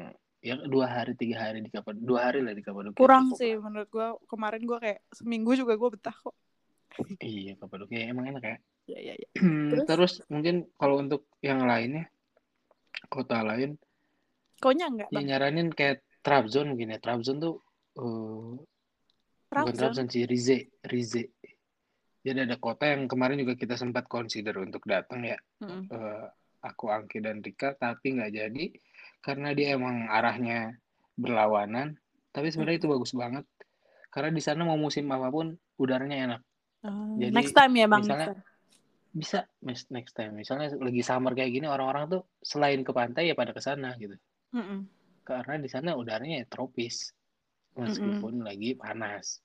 S2: ya dua hari tiga hari di Kapad dua hari lah di Kapadokia
S1: kurang sih lah. menurut gua. Kemarin gua kayak seminggu juga gua betah kok. (laughs)
S2: Iya Kapadokia emang enak ya.
S1: Ya ya ya
S2: terus, terus mungkin kalau untuk yang lainnya kota lain?
S1: Konya enggak
S2: ya nyaranin kayak Trabzon mungkin ya. Trabzon tuh uh, Trabzon. bukan Trabzon sih Rize Rize jadi ada kota yang kemarin juga kita sempat consider untuk datang ya hmm. uh, aku Angki dan Rika tapi nggak jadi karena dia emang arahnya berlawanan tapi sebenarnya hmm. itu bagus banget karena di sana mau musim apa pun udaranya enak
S1: uh, jadi next time ya bang
S2: misalnya bisa next time misalnya lagi summer kayak gini orang-orang tuh selain ke pantai ya pada ke sana gitu
S1: mm -mm.
S2: karena di sana udaranya ya tropis meskipun mm -mm. lagi panas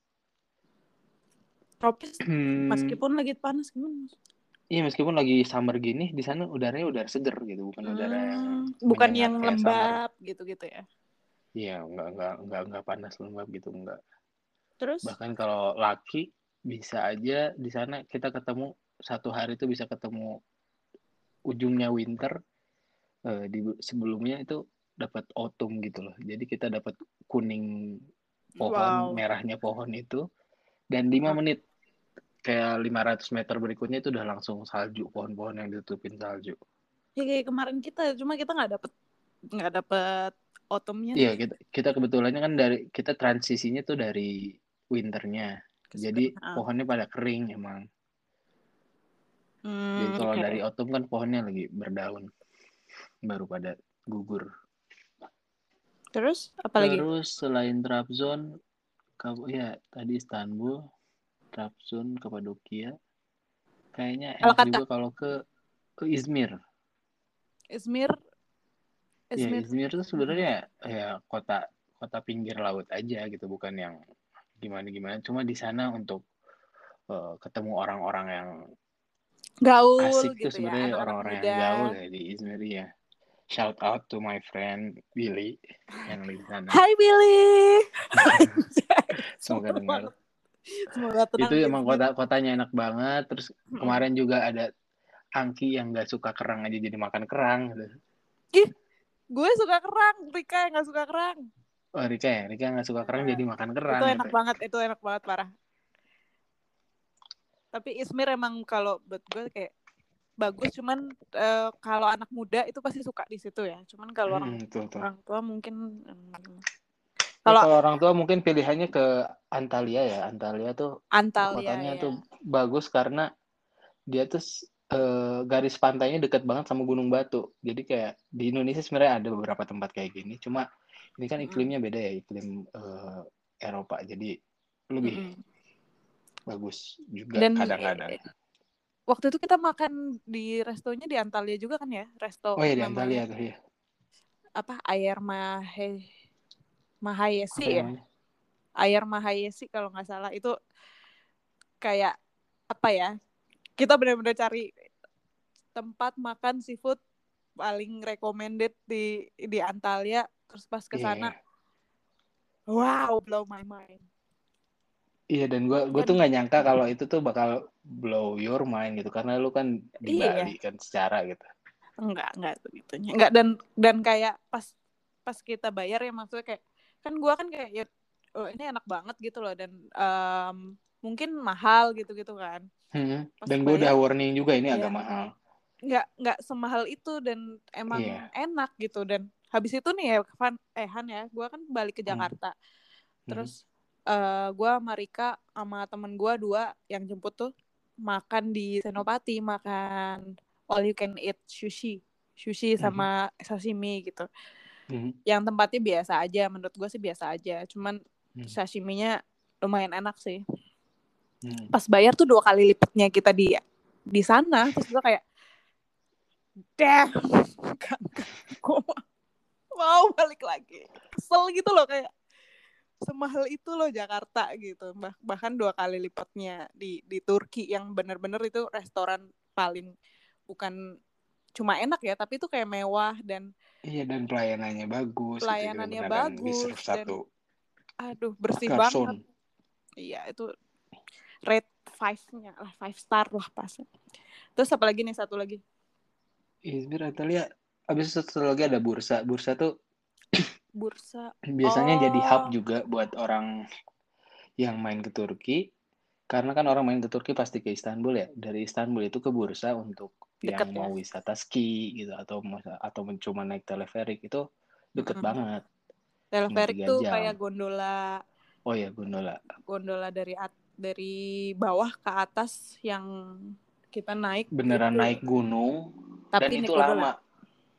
S1: tropis hmm. meskipun lagi panas gimana
S2: Iya meskipun lagi summer gini di sana udaranya udara seger gitu bukan hmm, udara yang
S1: bukan yang lembab gitu-gitu ya.
S2: Iya nggak nggak nggak nggak panas lembab gitu nggak.
S1: Terus?
S2: Bahkan kalau laki bisa aja di sana kita ketemu satu hari itu bisa ketemu ujungnya winter uh, di sebelumnya itu dapat autumn gitu loh jadi kita dapat kuning pohon wow. merahnya pohon itu dan lima menit kayak 500 meter berikutnya itu udah langsung salju pohon-pohon yang ditutupin salju
S1: ya kayak kemarin kita cuma kita nggak dapet nggak dapet autumnnya
S2: iya kita kita kebetulannya kan dari kita transisinya tuh dari winternya jadi ah. pohonnya pada kering emang Hmm, Jadi kalau okay. dari autumn kan pohonnya lagi berdaun, baru pada gugur.
S1: Terus apa lagi?
S2: Terus selain Trabzon, kamu ya tadi Istanbul, Trabzon, Kapadokia. Kayaknya enak juga kalau ke, ke Izmir.
S1: Izmir.
S2: Izmir. Ya, Izmir itu sebenarnya ya kota kota pinggir laut aja gitu, bukan yang gimana gimana cuma di sana untuk uh, ketemu orang-orang yang
S1: gaul
S2: asik
S1: gitu
S2: tuh sebenarnya
S1: ya,
S2: orang-orang yang gaul ya di Izmir ya shout out to my friend Billy yang di sana
S1: Hai Billy (laughs)
S2: semoga dengar
S1: Semoga tenang
S2: itu emang kota kotanya enak banget terus kemarin juga ada Angki yang gak suka kerang aja jadi makan kerang gitu.
S1: Ih, gue suka kerang, Rika yang gak suka kerang.
S2: Oh Rika ya, Rika gak suka kerang jadi makan kerang.
S1: Itu enak
S2: gitu.
S1: banget, itu enak banget parah. Tapi Izmir emang kalau buat gue kayak bagus, cuman uh, kalau anak muda itu pasti suka di situ ya. Cuman kalau orang,
S2: Hmm, tuh.
S1: orang tua mungkin hmm,
S2: Kalau
S1: kalau
S2: orang tua mungkin pilihannya ke Antalya ya. Antalya tuh
S1: Antalya
S2: kotanya
S1: ya.
S2: tuh bagus karena dia tuh eh, garis pantainya deket banget sama Gunung Batu. Jadi kayak di Indonesia sebenarnya ada beberapa tempat kayak gini. Cuma ini kan
S1: Mm-mm.
S2: iklimnya beda ya, iklim eh, Eropa. Jadi lebih
S1: Mm-mm.
S2: bagus juga
S1: Dan
S2: kadang-kadang.
S1: Waktu itu kita makan di restonya di Antalya juga kan ya, resto
S2: Oh iya di Antalya tuh ya.
S1: apa Air Mahe Mahayesi
S2: Apa
S1: ya.
S2: namanya?
S1: Air Mahayesi kalau nggak salah itu kayak apa ya kita benar-benar cari tempat makan seafood paling recommended di di Antalya terus pas ke
S2: Iya.
S1: sana wow blow my mind
S2: Iya dan gue gue
S1: Kan-
S2: tuh nggak nyangka kalau itu tuh bakal blow your mind gitu karena lu kan di
S1: Iya.
S2: Bali kan secara gitu.
S1: enggak enggak begitunya enggak dan dan kayak pas pas kita bayar ya maksudnya kayak kan gua kan kayak ya oh, ini enak banget gitu loh dan em, mungkin mahal gitu gitu kan
S2: Hmm.
S1: Pas
S2: Dan gue udah warning juga ini
S1: iya.
S2: agak mahal.
S1: nggak nggak semahal itu dan emang
S2: Iya.
S1: enak gitu dan habis itu nih ya Van eh Han ya gue kan balik ke
S2: Hmm.
S1: Jakarta terus eh gue sama Rika sama temen gue dua yang jemput tuh makan di Senopati makan all you can eat sushi. Sushi sama sashimi gitu.
S2: Hmm.
S1: yang tempatnya biasa aja menurut gue sih biasa aja. Cuman
S2: Hmm.
S1: sashiminya lumayan enak sih.
S2: Hmm.
S1: pas bayar tuh dua kali lipatnya kita di di sana terus gue kayak damn (laughs) gue mau balik lagi. Kesel gitu loh kayak semahal itu loh Jakarta gitu bah bahkan dua kali lipatnya di di Turki yang bener-bener itu restoran paling bukan cuma enak ya tapi itu kayak mewah dan
S2: Iya dan pelayanannya bagus. gitu,
S1: Pelayanannya
S2: beneran
S1: bagus, dan
S2: satu
S1: aduh bersih
S2: garson.
S1: banget iya itu rate five-nya lah five star lah pas terus apa lagi nih satu lagi
S2: Izmir Antalya. Abis itu satu lagi ada bursa. Bursa tuh
S1: bursa
S2: biasanya jadi hub
S1: Oh.
S2: juga buat orang yang main ke Turki. Karena kan orang main ke Turki pasti ke Istanbul ya. Dari Istanbul itu ke Bursa untuk
S1: Deket
S2: yang
S1: ya?
S2: mau wisata ski gitu atau atau cuma naik teleferik itu deket
S1: Mm-mm.
S2: banget.
S1: teleferik tuh
S2: jam.
S1: kayak gondola
S2: Oh ya gondola.
S1: gondola dari at- dari bawah ke atas yang kita naik
S2: Beneran
S1: itu.
S2: naik gunung
S1: tapi
S2: dan itu
S1: gondola.
S2: lama.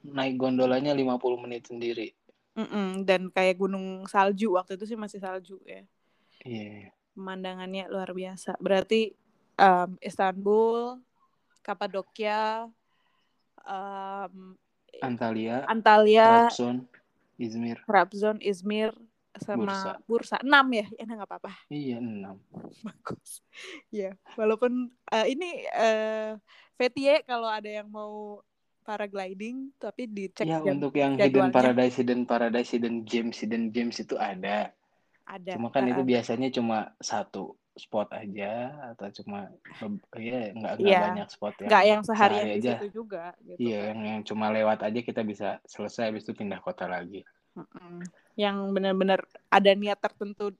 S2: Naik gondolanya 50 menit sendiri.
S1: Mm-mm, dan kayak gunung salju waktu itu sih masih salju ya
S2: Iya.
S1: pemandangannya luar biasa berarti em, Istanbul Kapadokia em,
S2: Antalya,
S1: Antalya
S2: Trabzon, Izmir.
S1: Trabzon Izmir sama
S2: Bursa.
S1: Bursa enam ya ya nggak apa-apa
S2: Iya, enam. (laughs)
S1: bagus ya walaupun eh, ini eh VTY kalau ada yang mau paragliding tapi dicek
S2: Ya,
S1: jam
S2: untuk yang Hidden
S1: jadwalnya.
S2: Paradise, Hidden Paradise, Hidden Gems, Hidden Gems itu ada.
S1: ada
S2: Cuma kan itu
S1: Eh,
S2: biasanya cuma satu spot aja atau cuma ya nggak
S1: Iya.
S2: banyak spot yang
S1: nggak yang
S2: sehari
S1: di
S2: aja.
S1: situ juga gitu
S2: Iya,
S1: kan.
S2: yang, yang cuma lewat aja kita bisa selesai habis itu pindah kota lagi.
S1: Mm-mm. yang benar-benar ada niat tertentu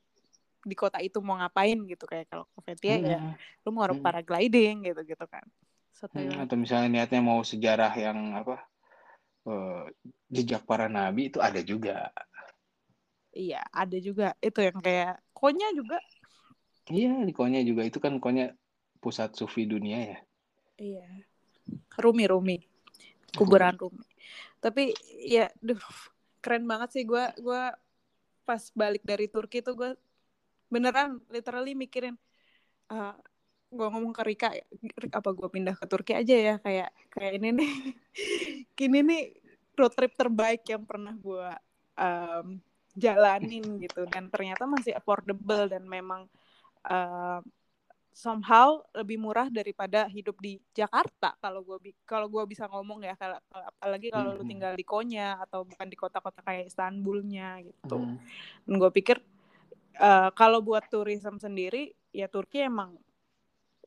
S1: di kota itu mau ngapain gitu kayak kalau ke VTY ya
S2: Mm-mm.
S1: lu mau
S2: Mm.
S1: paragliding gitu gitu kan satu
S2: Hmm, atau misalnya niatnya mau sejarah yang apa eh, jejak para nabi itu ada juga.
S1: iya ada juga. Itu yang kayak konya juga.
S2: Iya, di Konya juga. Itu kan Konya pusat sufi dunia ya.
S1: iya. Rumi Rumi. Kuburan Rumi. Tapi ya duh keren banget sih. Gue gua pas balik dari Turki tuh gue beneran literally mikirin ah gue ngomong ke Rika "Rik, apa gue pindah ke Turki aja ya? Kayak kayak ini nih. (laughs) Kini nih road trip terbaik yang pernah gue em, jalanin gitu. Dan ternyata masih affordable dan memang uh, somehow lebih murah daripada hidup di Jakarta kalau gue kalau gue bisa ngomong ya. Kalau apalagi kalau lu tinggal di Konya atau bukan di kota-kota kayak Istanbulnya gitu. Mm. Dan gue pikir uh, kalau buat turism sendiri ya Turki emang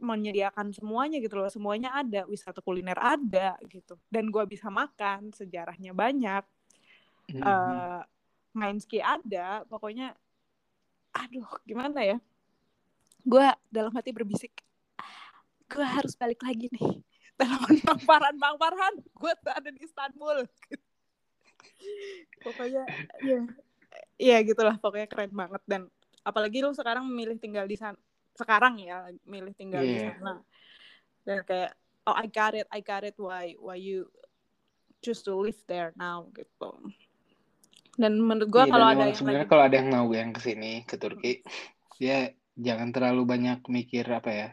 S1: menyediakan semuanya gitu loh semuanya ada wisata kuliner ada gitu. Dan gue bisa makan sejarahnya banyak. Mm-hmm. uh, main ski ada pokoknya aduh gimana ya? Gue dalam hati berbisik gue harus balik lagi nih. (laughs) Telepon bang Farhan bang Farhan gue ada di Istanbul. (laughs) Pokoknya ya ya gitulah pokoknya keren banget. Dan apalagi lu sekarang memilih tinggal di sana sekarang ya milih tinggal yeah. di iya. sana. Dan kayak oh I got it I got it why why you choose to live there now gitu. Dan menurut gue yeah, kalau ada yang
S2: sebenarnya kalau ada yang mau yang ke sini ke Turki ya jangan terlalu banyak mikir apa ya.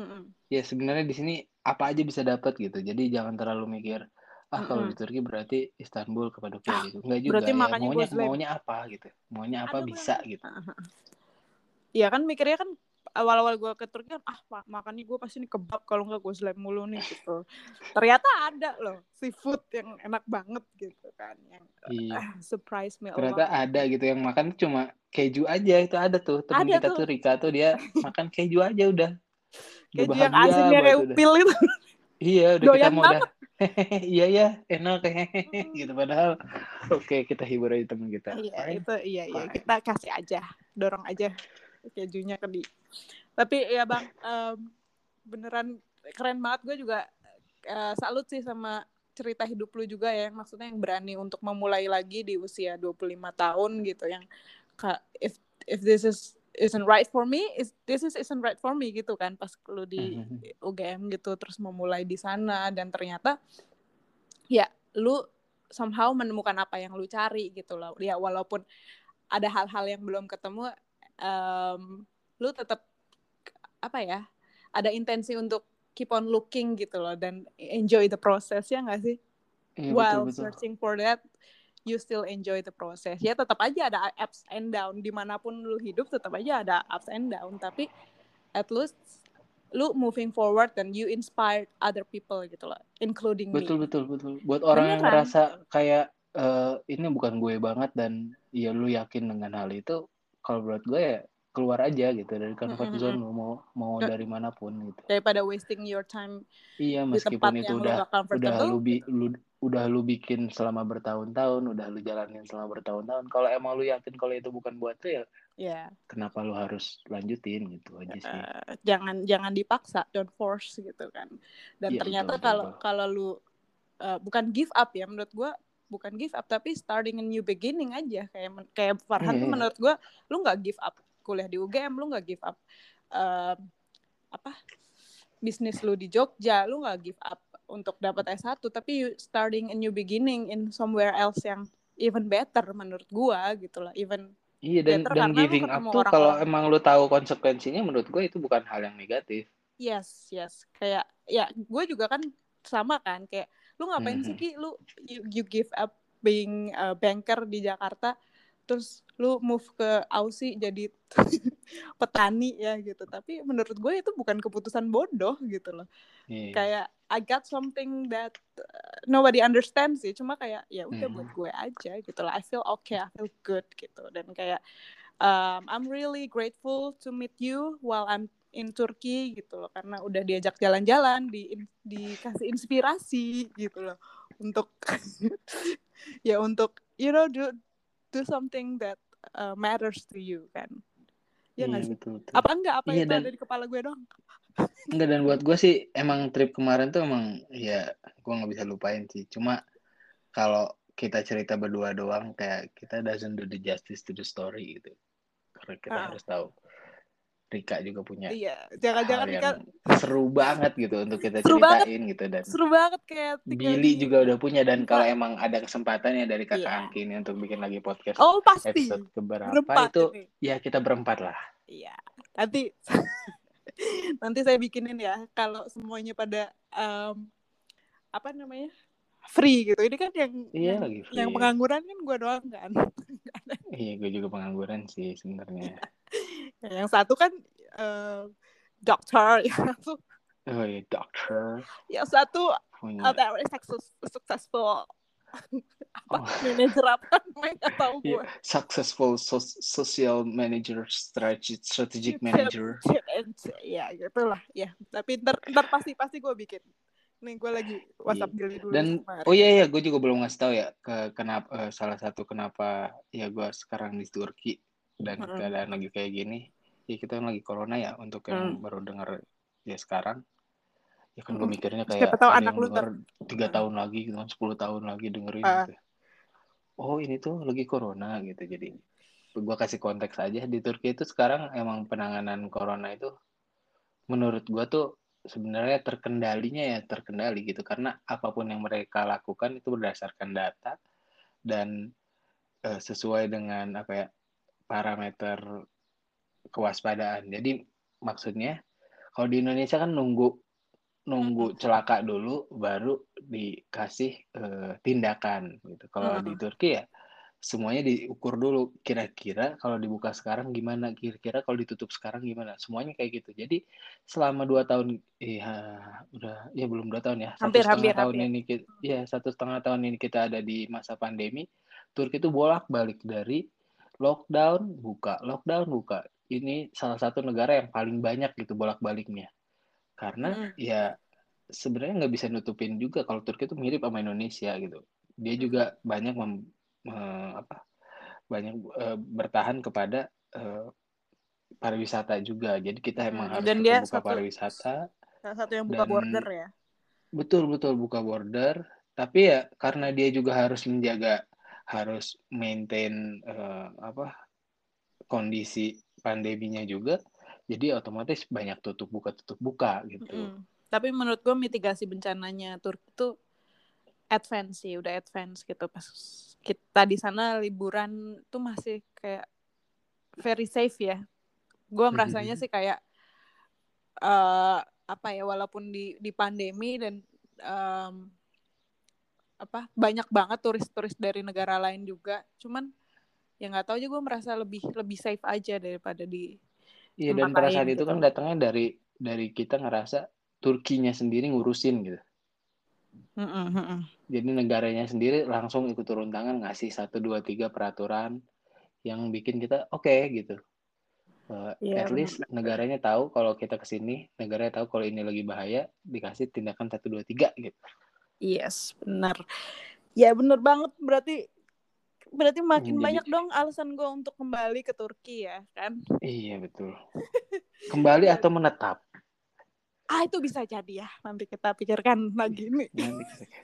S2: Hmm ya sebenarnya di sini apa aja bisa dapat gitu. Jadi jangan terlalu mikir ah kalau di Turki berarti Istanbul Kapadokia ah, gitu. Nggak juga berarti ya maunya maunya apa gitu. Maunya apa Aduh, bisa gitu.
S1: Iya kan mikirnya kan awal-awal gue ke Turki kan ah makannya gue pasti nih kebab kalau nggak gue slam mulu nih gitu. Ternyata ada loh seafood yang enak banget gitu kan yang
S2: iya. uh, surprise me ternyata Allah. ada gitu yang makan cuma keju aja itu ada tuh teman kita tuh. tuh Rika tuh dia (laughs) makan keju aja udah.
S1: Keju yang asinnya kayak upil itu. (laughs)
S2: Iya udah Doyan kita mau banget. udah (laughs) iya ya enak. Kayak gitu padahal oke okay, kita hibur aja teman kita.
S1: Iya itu iya iya kita kasih aja dorong aja kejunya ke di tapi ya bang um, beneran keren banget. Gue juga uh, salut sih sama cerita hidup lu juga ya. Maksudnya yang berani untuk memulai lagi di usia 25 tahun gitu. Yang if if this is isn't right for me is this is isn't right for me gitu kan. Pas lu di mm-hmm. UGM gitu terus memulai di sana. Dan ternyata ya lu somehow menemukan apa yang lu cari gitu loh. Ya walaupun ada hal-hal yang belum ketemu um, lu tetap apa ya ada intensi untuk keep on looking gitu loh dan enjoy the process ya nggak sih iya, while betul, betul. searching for that you still enjoy the process ya tetap aja ada ups and down di mana pun lu hidup tetap aja ada ups and down tapi at least lu moving forward dan you inspired other people gitu loh including
S2: betul me. betul betul buat orang Beneran. yang ngerasa kayak uh, ini bukan gue banget dan ya lu yakin dengan hal itu kalau menurut gue ya keluar aja gitu dari comfort mm-hmm. zone mau mau dari mana pun gitu.
S1: Daripada wasting your time
S2: iya meskipun itu udah udah lu, bi, lu udah lu bikin selama bertahun-tahun udah lu jalanin selama bertahun-tahun kalau emang lu yakin kalau itu bukan buat lu ya yeah. kenapa lu harus lanjutin gitu aja sih. Uh,
S1: jangan jangan dipaksa don't force gitu kan. Dan yeah, ternyata kalau kalau lu uh, bukan give up ya menurut gue bukan give up tapi starting a new beginning aja kayak kayak Farhan hmm. tuh menurut gue lu nggak give up kuliah di UGM lu nggak give up uh, apa bisnis lu di Jogja lu nggak give up untuk dapat S1 tapi you starting a new beginning in somewhere else yang even better menurut gua gitu lah even
S2: Iya dan dan giving up tuh kalau emang lu tahu konsekuensinya menurut gue itu bukan hal yang negatif.
S1: Yes, yes. Kayak ya gue juga kan sama kan kayak lu ngapain mm-hmm. sih ki lu you, you give up being a banker di Jakarta terus lu move ke Aussie jadi (laughs) petani ya gitu tapi menurut gue itu bukan keputusan bodoh gitu loh yeah. kayak I got something that uh, nobody understands sih cuma kayak ya udah mm. buat gue aja gitu lah I feel okay I feel good gitu dan kayak um, I'm really grateful to meet you while I'm in Turkey gitu loh karena udah diajak jalan-jalan di dikasih inspirasi gitu loh untuk (laughs) ya untuk you know do do something that uh, matters to you kan. Ya nggak iya, sih? betul, betul. apa enggak apa iya, itu dan, ada di kepala gue dong
S2: enggak dan buat gue sih emang trip kemarin tuh emang ya gue nggak bisa lupain sih. Cuma kalau kita cerita berdua doang kayak kita doesn't do the justice to the story gitu. Karena kita uh. harus tahu Rika juga punya
S1: iya jangan-jangan Rika
S2: seru banget gitu untuk kita seru ceritain banget. gitu dan
S1: seru banget kayak
S2: Billy juga udah punya dan kalau emang ada kesempatan ya dari kakak yeah. Angki ini untuk bikin lagi podcast
S1: oh pasti
S2: episode keberapa berempat itu ini. ya kita berempat lah
S1: iya nanti (laughs) nanti saya bikinin ya kalau semuanya pada um, apa namanya free gitu ini kan yang
S2: iya,
S1: yang,
S2: lagi free.
S1: yang pengangguran kan gue doang kan (laughs)
S2: Iya, gue juga pengangguran sih sebenarnya.
S1: Yang satu kan uh, dokter, (laughs) yang satu
S2: Oh iya, dokter.
S1: yang satu
S2: Punya.
S1: uh, very success, successful (laughs) apa
S2: Oh.
S1: manajer apa (laughs) nggak tahu gue
S2: Iya, successful so- social manager, strategic, strategic manager.
S1: ya gitulah ya tapi ntar ntar pasti pasti gue bikin nih gue lagi WhatsApp dulu dulu
S2: Iya. Dan
S1: kemarin.
S2: oh iya iya, gue juga belum ngasih tahu ya ke kenapa eh, salah satu kenapa ya gue sekarang di Turki dan
S1: Mm-mm.
S2: keadaan lagi kayak gini. Ya kita kan lagi corona ya untuk yang
S1: Mm.
S2: baru dengar ya sekarang. Ya kan gue
S1: Mm.
S2: mikirnya
S1: Siapa
S2: kayak
S1: tahu
S2: ada
S1: anak lu
S2: tiga tahun lagi gitu kan, 10 tahun lagi dengerin
S1: Ah.
S2: gitu. Oh ini tuh lagi corona gitu jadi gue kasih konteks aja di Turki itu sekarang emang penanganan corona itu menurut gue tuh sebenarnya terkendalinya ya terkendali gitu karena apa pun yang mereka lakukan itu berdasarkan data dan eh, sesuai dengan apa ya parameter kewaspadaan. Jadi maksudnya kalau di Indonesia kan nunggu nunggu celaka dulu baru dikasih eh, tindakan gitu. Kalau di
S1: Mm.
S2: Turki ya semuanya diukur dulu kira-kira kalau dibuka sekarang gimana kira-kira kalau ditutup sekarang gimana semuanya kayak gitu jadi selama dua tahun ya udah ya belum dua tahun ya satu
S1: Hampir,
S2: setengah
S1: hampir,
S2: tahun
S1: hampir.
S2: ini kita ya satu setengah tahun ini kita ada di masa pandemi Turki itu bolak-balik dari lockdown buka. Lockdown buka. Ini salah satu negara yang paling banyak gitu bolak-baliknya. Karena
S1: Mm-mm.
S2: ya sebenarnya nggak bisa nutupin juga kalau Turki itu mirip sama Indonesia gitu. Dia juga banyak mem- eh, apa banyak eh, bertahan kepada eh, pariwisata juga. Jadi kita
S1: Hmm,
S2: emang harus
S1: dan dia
S2: buka
S1: satu-
S2: pariwisata.
S1: salah satu yang buka
S2: Dan-
S1: border ya?
S2: Betul betul buka border. Tapi ya karena dia juga harus menjaga harus maintain eh, apa kondisi pandeminya juga jadi otomatis banyak tutup buka tutup buka gitu.
S1: Mm-mm. tapi menurut gue mitigasi bencananya Turki itu advance sih udah advance gitu. Pas kita di sana liburan tuh masih kayak very safe ya. Gue merasanya sih kayak eh apa ya walaupun di di pandemi dan em, apa banyak banget turis-turis dari negara lain juga cuman ya nggak tahu aja gue merasa lebih lebih safe aja daripada di
S2: Iya dan perasaan
S1: lain
S2: itu
S1: gitu.
S2: kan datangnya dari dari kita ngerasa Turkinya sendiri ngurusin gitu.
S1: Mm-mm, mm-mm.
S2: Jadi negaranya sendiri langsung ikut turun tangan ngasih satu dua tiga peraturan yang bikin kita oke gitu. Uh,
S1: Iya,
S2: at least negaranya tahu kalau kita ke sini, negaranya tahu kalau ini lagi bahaya, dikasih tindakan satu dua tiga gitu.
S1: Yes, benar. Ya benar banget berarti berarti makin
S2: Jadi-
S1: banyak dong alasan gue untuk kembali ke Turki ya kan?
S2: Iya betul. Kembali atau menetap?
S1: Ah itu bisa jadi ya nanti kita pikirkan lagi nih.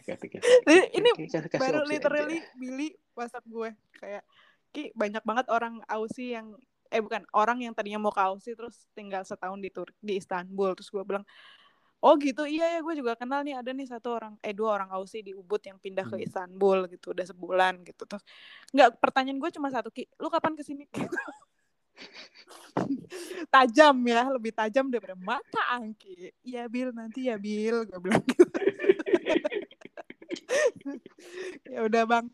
S2: Nanti kita- (laughs) kita-
S1: Ini-
S2: kita
S1: Baru literally
S2: aja.
S1: Billy WhatsApp gue kayak Ki banyak banget orang Aussie yang eh bukan orang yang tadinya mau ke Aussie terus tinggal setahun di Turki di Istanbul terus gue bilang oh gitu. Iya ya gue juga kenal nih ada nih satu orang eh dua orang Aussie di Ubud yang pindah ke
S2: Hmm.
S1: Istanbul gitu udah sebulan gitu. Terus nggak pertanyaan gue cuma satu ki lu kapan ke sini (laughs) tajam ya lebih tajam daripada mata angki. Iya Bil nanti ya Bil gue bilang gitu. (laughs) Ya udah bang.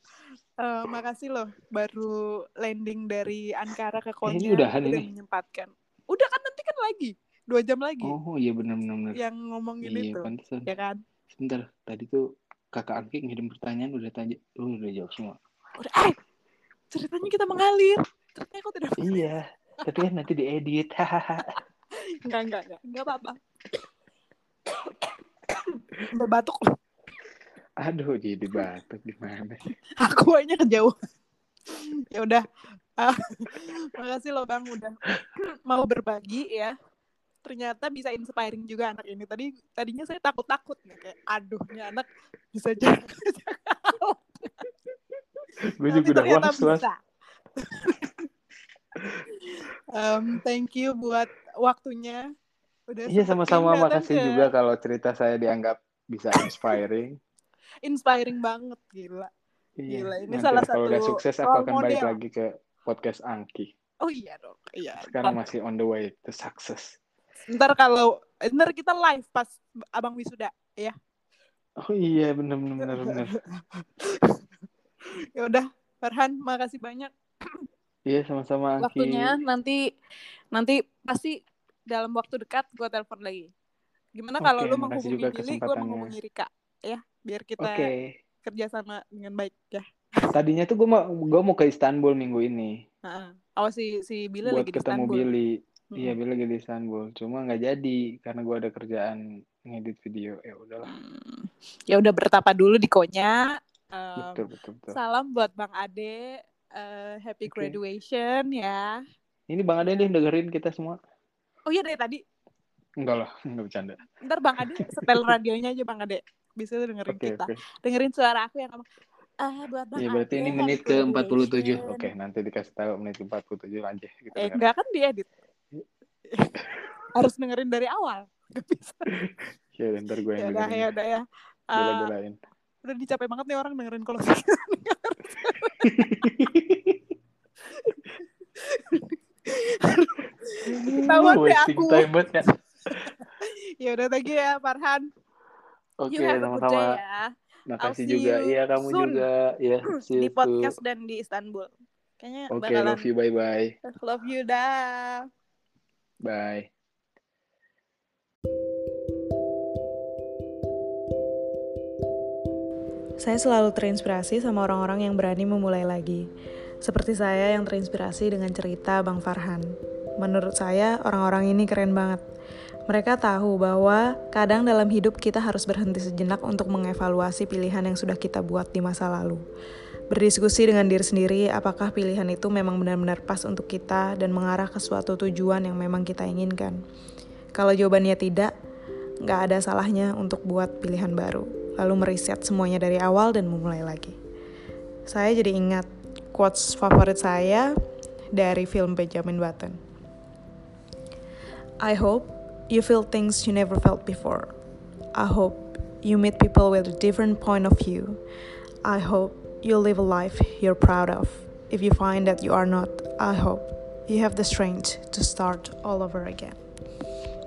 S1: Eh, makasih loh baru landing dari Ankara ke Konya
S2: ini udahan
S1: udah
S2: ini?
S1: menyempatkan. Udah kan nanti kan lagi dua jam lagi
S2: Oh iya benar-benar. benar.
S1: yang ngomongin
S2: Iya
S1: itu
S2: pantesan.
S1: ya kan
S2: Sebentar, tadi tuh kakak Angki ngirim pertanyaan udah tanya, lu udah jawab semua.
S1: udah eh ceritanya kita mengalir ceritanya kok tidak
S2: Iya, tapi kan nanti diedit. Hahaha.
S1: enggak enggak enggak enggak apa-apa udah batuk
S2: Aduh, jadi batuk gimana?
S1: aku aja kejauhan ya udah Ah, makasih loh bang udah mau berbagi ya ternyata bisa inspiring juga anak ini tadi tadinya saya takut takut nih kayak aduh ini anak bisa jaga (laughs)
S2: Gue
S1: Tapi
S2: juga udah
S1: ternyata
S2: was was.
S1: bisa. (laughs) Em, thank you buat waktunya udah
S2: Iya sama-sama makasih
S1: ke-
S2: juga kalau cerita saya dianggap bisa inspiring. (laughs)
S1: inspiring banget gila
S2: Iya.
S1: Gila, ini
S2: Nanti
S1: salah
S2: kalau udah
S1: satu
S2: sukses
S1: role
S2: aku akan balik
S1: model.
S2: lagi ke podcast Angki.
S1: oh iya dong iya
S2: Sekarang masih on the way to success.
S1: Ntar kalau ntar kita live pas abang wisuda ya
S2: Oh iya benar benar benar benar. (laughs)
S1: ya udah Farhan makasih banyak
S2: Iya sama-sama Aki.
S1: waktunya nanti nanti pasti dalam waktu dekat gue telepon lagi gimana kalau
S2: Oke,
S1: lu menghubungi Billy gue menghubungi Rika ya biar kita
S2: Oke.
S1: kerjasama dengan baik ya
S2: Tadinya tuh gue mau gue mau ke Istanbul minggu ini
S1: Heeh. oh si si Billy
S2: buat
S1: lagi di
S2: ketemu
S1: Istanbul
S2: Billy. Iya, Billy lagi di Istanbul. Cuma nggak jadi karena gue ada kerjaan ngedit video. Ya udahlah.
S1: Hmm. ya udah bertapa dulu di konya Em,
S2: Betul, betul, betul.
S1: salam buat Bang Ade Eh, happy
S2: Oke.
S1: graduation ya
S2: Ini Bang Ade nih dengerin kita semua.
S1: oh iya dari tadi
S2: Enggak lah, enggak bercanda.
S1: ntar Bang Ade setel radionya aja Bang Ade bisa tuh dengerin
S2: Oke,
S1: kita
S2: oke.
S1: dengerin suara aku yang ngomong ah buat Bang
S2: Iya, berarti
S1: Ade,
S2: ini menit ke 47.
S1: graduation."
S2: Oke, nanti dikasih tahu menit ke 47 aja kita
S1: eh enggak kan diedit (laughs) harus dengerin dari awal Gak bisa
S2: Ya, udah, ntar gue
S1: ya
S2: yang
S1: udah ya udah ya
S2: Bela-belain.
S1: udah dicapai banget nih orang dengerin kalau (laughs) (laughs) Ketahuan deh aku.
S2: ya.
S1: ya udah thank you ya Farhan
S2: Oke,
S1: day
S2: sama-sama.
S1: ya
S2: Makasih juga. Iya, kamu
S1: soon.
S2: juga. Ya, (clears throat)
S1: di podcast
S2: too.
S1: dan di Istanbul kayaknya
S2: Oke,
S1: bakalan
S2: love you. Bye-bye.
S1: love you dah
S2: Bye.
S1: Saya selalu terinspirasi sama orang-orang yang berani memulai lagi. Seperti saya yang terinspirasi dengan cerita Bang Farhan. Menurut saya, orang-orang ini keren banget. Mereka tahu bahwa kadang dalam hidup kita harus berhenti sejenak untuk mengevaluasi pilihan yang sudah kita buat di masa lalu. Berdiskusi dengan diri sendiri apakah pilihan itu memang benar-benar pas untuk kita dan mengarah ke suatu tujuan yang memang kita inginkan. Kalau jawabannya tidak, nggak ada salahnya untuk buat pilihan baru, lalu meriset semuanya dari awal dan memulai lagi. Saya jadi ingat quotes favorit saya dari film Benjamin Button. I hope you feel things you never felt before. I hope you meet people with a different point of view. I hope you live a life you're proud of. If you find that you are not, I hope you have the strength to start all over again.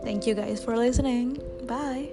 S1: Thank you guys for listening. Bye.